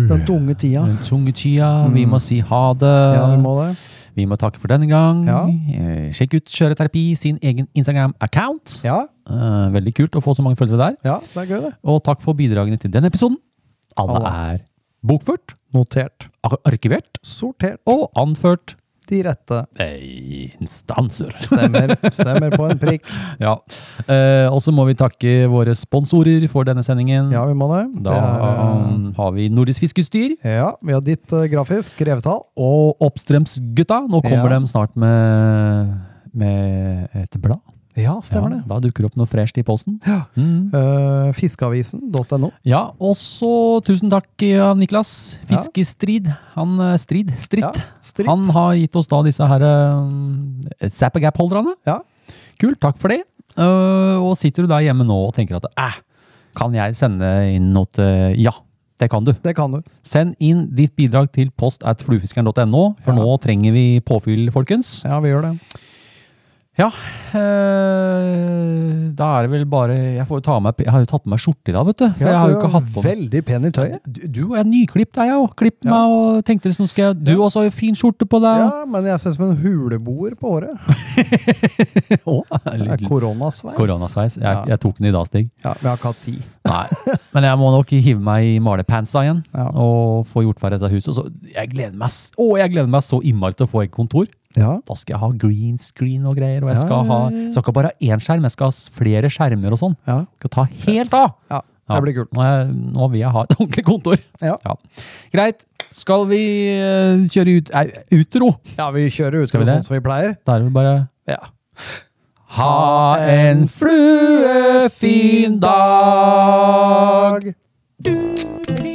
Den tunge tida. Den tunge tida. Vi må si ha det. Ja, vi må det. Vi må takke for denne gang. Ja. Eh, sjekk ut Kjøreterapi sin egen Instagram-account. Ja, Eh, veldig kult å få så mange følgere der. ja, det er gøy, det. Og takk for bidragene til denne episoden. Alle Alle. er bokført, Notert. arkivert Sortert. og anført De rette. eh, instanser. Stemmer. Stemmer på en prikk. Ja. Eh, og så må vi takke våre sponsorer for denne sendingen. Ja, vi må det. Da det er, um, har vi Nordisk Fiskeutstyr. eh, ja, vi har ditt uh, grafisk, Revetall. Og Oppstrømsgutta. Nå kommer Ja. de snart med, med et blad. Ja, stemmer ja, det. Da dukker det opp noe fresht i posten. Ja. Mm. Uh, fiskeavisen.no. Ja, og så tusen takk, ja, Niklas. Ja. Fiskestrid. Han eh, Strid. Stritt. Ja. Han har gitt oss da disse her uh, Zappagap-holderne. Ja. Kult, takk for det. Uh, og sitter du der hjemme nå og tenker at æh, kan jeg sende inn noe til Ja, det kan du. Det kan du. Send inn ditt bidrag til post at fluefiskeren.no, for Ja. nå trenger vi påfyll, folkens. Ja, vi gjør det. Ja, Øh, da er det vel bare Jeg får ta med Jeg har jo tatt med meg skjorte i dag, vet du. For Ja, jeg har jo ikke hatt på Veldig pen i tøyet. Du, du er nyklipt, er jeg òg. Klipp Ja. meg og tenkte liksom skal jeg Du også har jo fin skjorte på deg. Ja, men jeg ser ut som en huleboer på håret. oh, er litt- koronasveis. Koronasveis. Jeg, Ja. jeg tok den i dag, Stig. Ja, vi har ikke hatt tid. Nei. Men jeg må nok hive meg i malepantsa igjen og få gjort ferdig dette huset. Så jeg gleder meg, å, jeg gleder meg så innmari til å få et kontor. Ja. Da skal jeg ha green screen og greier. Og jeg skal ha skal ikke bare ha én skjerm, jeg skal ha flere skjermer og sånn. ja. Skal ta helt av! ja. Det blir kult. Nå, jeg, nå vil jeg ha et ordentlig kontor. Ja. Greit. Skal vi eh, kjøre ut nei, utro? Ja, vi kjører ut vi sånn som vi pleier. Da er det bare Ja. Ha en fluefin dag!